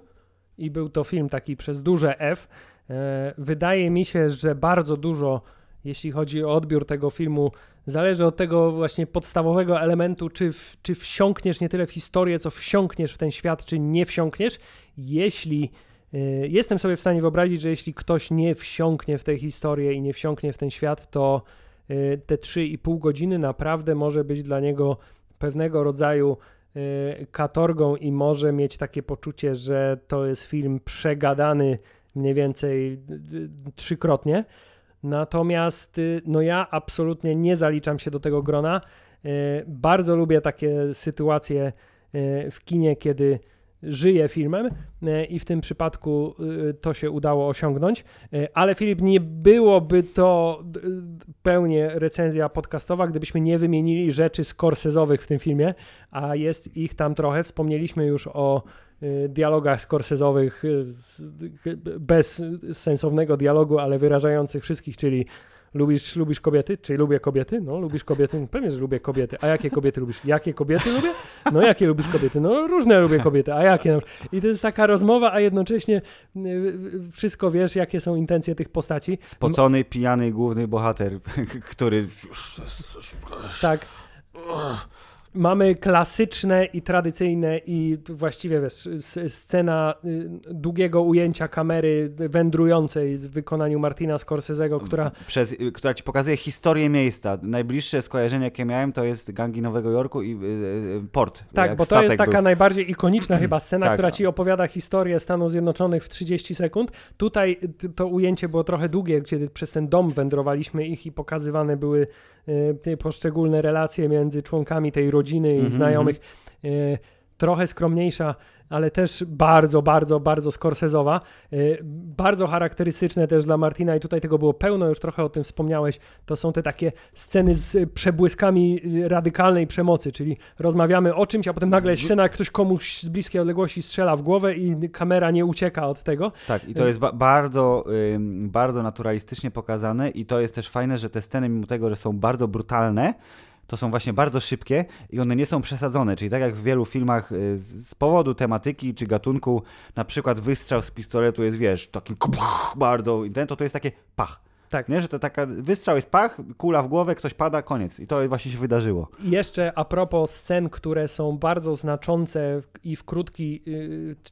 i był to film taki przez duże F, E, wydaje mi się, że bardzo dużo, jeśli chodzi o odbiór tego filmu, zależy od tego właśnie podstawowego elementu, czy, w, czy wsiąkniesz nie tyle w historię, co wsiąkniesz w ten świat, czy nie wsiąkniesz. Jeśli e, jestem sobie w stanie wyobrazić, że jeśli ktoś nie wsiąknie w tę historię i nie wsiąknie w ten świat, to e, te 3,5 godziny naprawdę może być dla niego pewnego rodzaju katorgą i może mieć takie poczucie, że to jest film przegadany mniej więcej trzykrotnie. Natomiast y, no ja absolutnie nie zaliczam się do tego grona. Y, bardzo lubię takie sytuacje y, w kinie, kiedy żyję filmem i w tym przypadku to się udało osiągnąć. Ale Filip, nie byłoby to pełnie recenzja podcastowa, gdybyśmy nie wymienili rzeczy skorsezowych w tym filmie, a jest ich tam trochę. Wspomnieliśmy już o dialogach skorsezowych bez sensownego dialogu, ale wyrażających wszystkich, czyli lubisz, lubisz kobiety? Czy lubię kobiety? No, lubisz kobiety? Pewnie, że lubię kobiety. A jakie kobiety lubisz? Jakie kobiety lubię? No, jakie lubisz kobiety? No, różne lubię kobiety. A jakie? I to jest taka rozmowa, a jednocześnie y, wszystko wiesz, jakie są intencje tych postaci. Spocony, pijany główny bohater, który... Tak mamy klasyczne i tradycyjne i właściwie wiesz, scena y, długiego ujęcia kamery wędrującej w wykonaniu Martina Scorsese'ego, która... Przez, y, która ci pokazuje historię miejsca. Najbliższe skojarzenie, jakie miałem, to jest gangi Nowego Jorku i y, port. Tak, bo to jest taka był. najbardziej ikoniczna chyba scena, tak. która ci opowiada historię Stanów Zjednoczonych w 30 sekund. Tutaj to ujęcie było trochę długie, kiedy przez ten dom wędrowaliśmy ich i pokazywane były Y, poszczególne relacje między członkami tej rodziny i mm -hmm. znajomych. Y, trochę skromniejsza ale też bardzo, bardzo, bardzo skorsezowa. Y, bardzo charakterystyczne też dla Martina i tutaj tego było pełno, już trochę o tym wspomniałeś. To są te takie sceny z przebłyskami y, radykalnej przemocy, czyli rozmawiamy o czymś, a potem nagle jest scena, jak ktoś komuś z bliskiej odległości strzela w głowę i kamera nie ucieka od tego. Tak, i to jest ba bardzo, bardzo naturalistycznie pokazane i to jest też fajne, że te sceny, mimo tego, że są bardzo brutalne, to są właśnie bardzo szybkie i one nie są przesadzone, czyli tak jak w wielu filmach y, z powodu tematyki czy gatunku, na przykład wystrzał z pistoletu jest, wiesz, taki bardzo to to jest takie pach tak. Nie, że to taka wystrzał jest pach, kula w głowę, ktoś pada, koniec. I to właśnie się wydarzyło. I jeszcze a propos scen, które są bardzo znaczące i w krótki,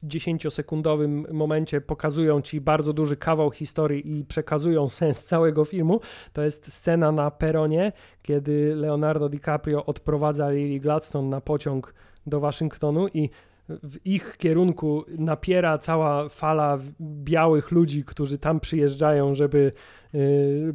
dziesięciosekundowym momencie pokazują ci bardzo duży kawał historii i przekazują sens całego filmu, to jest scena na peronie, kiedy Leonardo DiCaprio odprowadza Lily Gladstone na pociąg do Waszyngtonu i w ich kierunku napiera cała fala białych ludzi, którzy tam przyjeżdżają, żeby y,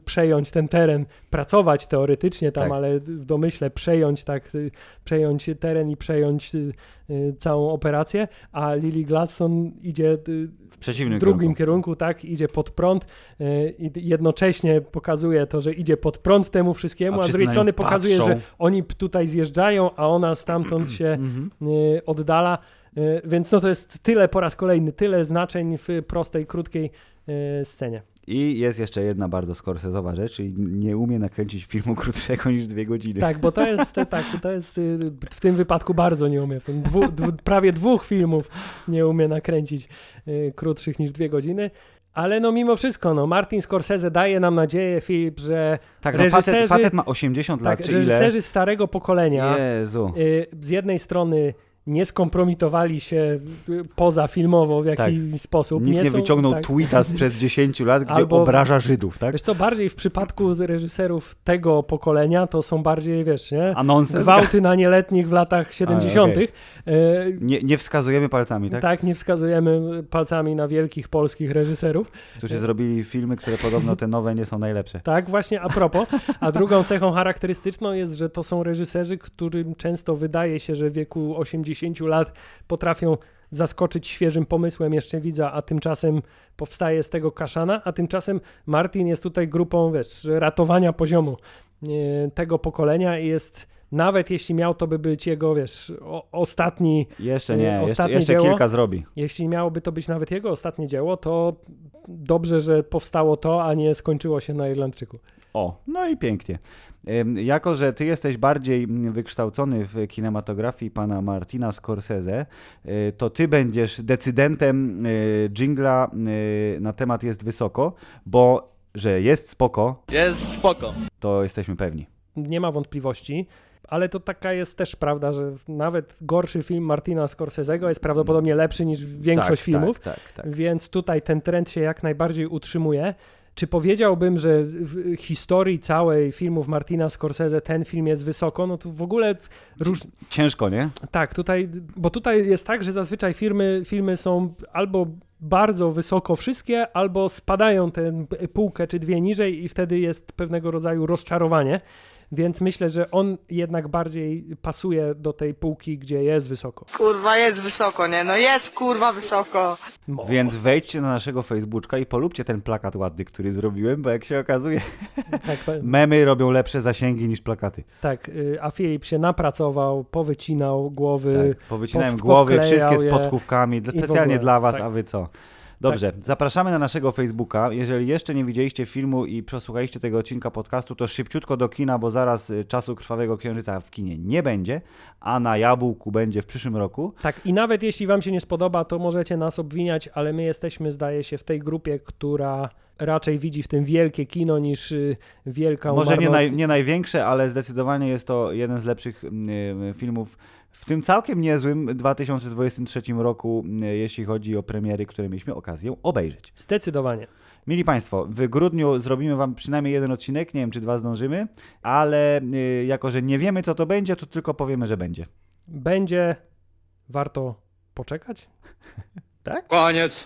przejąć ten teren, pracować teoretycznie tam, tak. ale w domyśle przejąć tak, y, przejąć teren i przejąć y, y całą operację, a Lily Gladstone idzie y, w, przeciwnym w drugim kierunku. kierunku, tak, idzie pod prąd y, i jednocześnie pokazuje to, że idzie pod prąd temu wszystkiemu, a, a z drugiej strony pokazuje, że oni tutaj zjeżdżają, a ona stamtąd się mhm. oddala. Więc no to jest tyle po raz kolejny, tyle znaczeń w prostej, krótkiej scenie. I jest jeszcze jedna bardzo skorsezowa rzecz, czyli nie umie nakręcić filmu krótszego niż dwie godziny. Tak, bo to jest, tak, to jest y, w tym wypadku bardzo nie umie. Dwu, dwu, prawie dwóch filmów nie umie nakręcić y, krótszych niż dwie godziny. Ale no mimo wszystko, no Martin Scorsese daje nam nadzieję, Filip, że tak, no reżyserzy, facet, facet ma 80 lat, tak, czy reżyserzy ile? starego pokolenia Jezu. Y, z jednej strony nie skompromitowali się poza filmowo w jakiś tak. sposób. Nikt nie, nie są, wyciągnął tak. tweeta sprzed 10 lat, gdzie Albo, obraża Żydów, tak? Wiesz co, bardziej w przypadku reżyserów tego pokolenia to są bardziej, wiesz, nie? Gwałty na nieletnich w latach 70. A, okay. Nie, nie wskazujemy palcami, tak? Tak, nie wskazujemy palcami na wielkich polskich reżyserów. Którzy zrobili filmy, które podobno te nowe nie są najlepsze. Tak, właśnie a propos. A drugą cechą charakterystyczną jest, że to są reżyserzy, którym często wydaje się, że w wieku 80 lat potrafią zaskoczyć świeżym pomysłem jeszcze widza, a tymczasem powstaje z tego kaszana, a tymczasem Martin jest tutaj grupą, wiesz, ratowania poziomu e, tego pokolenia i jest nawet jeśli miał to by być jego, wiesz, o, ostatni. Jeszcze nie, ostatnie jeszcze, jeszcze kilka zrobi. Jeśli miałoby to być nawet jego ostatnie dzieło, to dobrze, że powstało to, a nie skończyło się na Irlandczyku. O, no i pięknie. Jako, że ty jesteś bardziej wykształcony w kinematografii pana Martina Scorsese, y, to ty będziesz decydentem jingla y, na temat jest wysoko, bo że jest spoko, Jest spoko. to jesteśmy pewni. Nie ma wątpliwości. Ale to taka jest też prawda, że nawet gorszy film Martina Scorsese'ego jest prawdopodobnie lepszy niż większość tak, filmów. Tak, tak, tak. Więc tutaj ten trend się jak najbardziej utrzymuje. Czy powiedziałbym, że w historii całej filmów Martina Scorsese ten film jest wysoko? No to w ogóle róż... Ciężko, nie? Tak, tutaj, bo tutaj jest tak, że zazwyczaj filmy, filmy są albo bardzo wysoko wszystkie, albo spadają tę półkę czy dwie niżej i wtedy jest pewnego rodzaju rozczarowanie. Więc myślę, że on jednak bardziej pasuje do tej półki, gdzie jest wysoko. Kurwa, jest wysoko, nie? No jest kurwa wysoko. Mo- Więc wejdźcie na naszego Facebooka i polubcie ten plakat ładny, który zrobiłem, bo jak się okazuje, tak, memy robią lepsze zasięgi niż plakaty. tak, y, a Filip się napracował, powycinał głowy. Tak, powycinałem pow- głowy, wszystkie z podkówkami, specjalnie dla was, tak. a wy co? Dobrze, zapraszamy na naszego Facebooka. Jeżeli jeszcze nie widzieliście filmu i przesłuchaliście tego odcinka podcastu, to szybciutko do kina, bo zaraz y, czasu Krwawego Księżyca w kinie nie będzie, a na Jabłku będzie w przyszłym roku. Tak, i nawet jeśli wam się nie spodoba, to możecie nas obwiniać, ale my jesteśmy, zdaje się, w tej grupie, która raczej widzi w tym wielkie kino niż y, wielka Może nie, naj, nie największe, ale zdecydowanie jest to jeden z lepszych mm, filmów w tym całkiem niezłym 2023 roku, mm, jeśli chodzi o premiery, które mieliśmy okazję obejrzeć. Zdecydowanie. Mili Państwo, w grudniu zrobimy Wam przynajmniej jeden odcinek, nie wiem czy dwa zdążymy, ale y, jako, że nie wiemy co to będzie, to tylko powiemy, że będzie. Będzie warto poczekać? Koniec.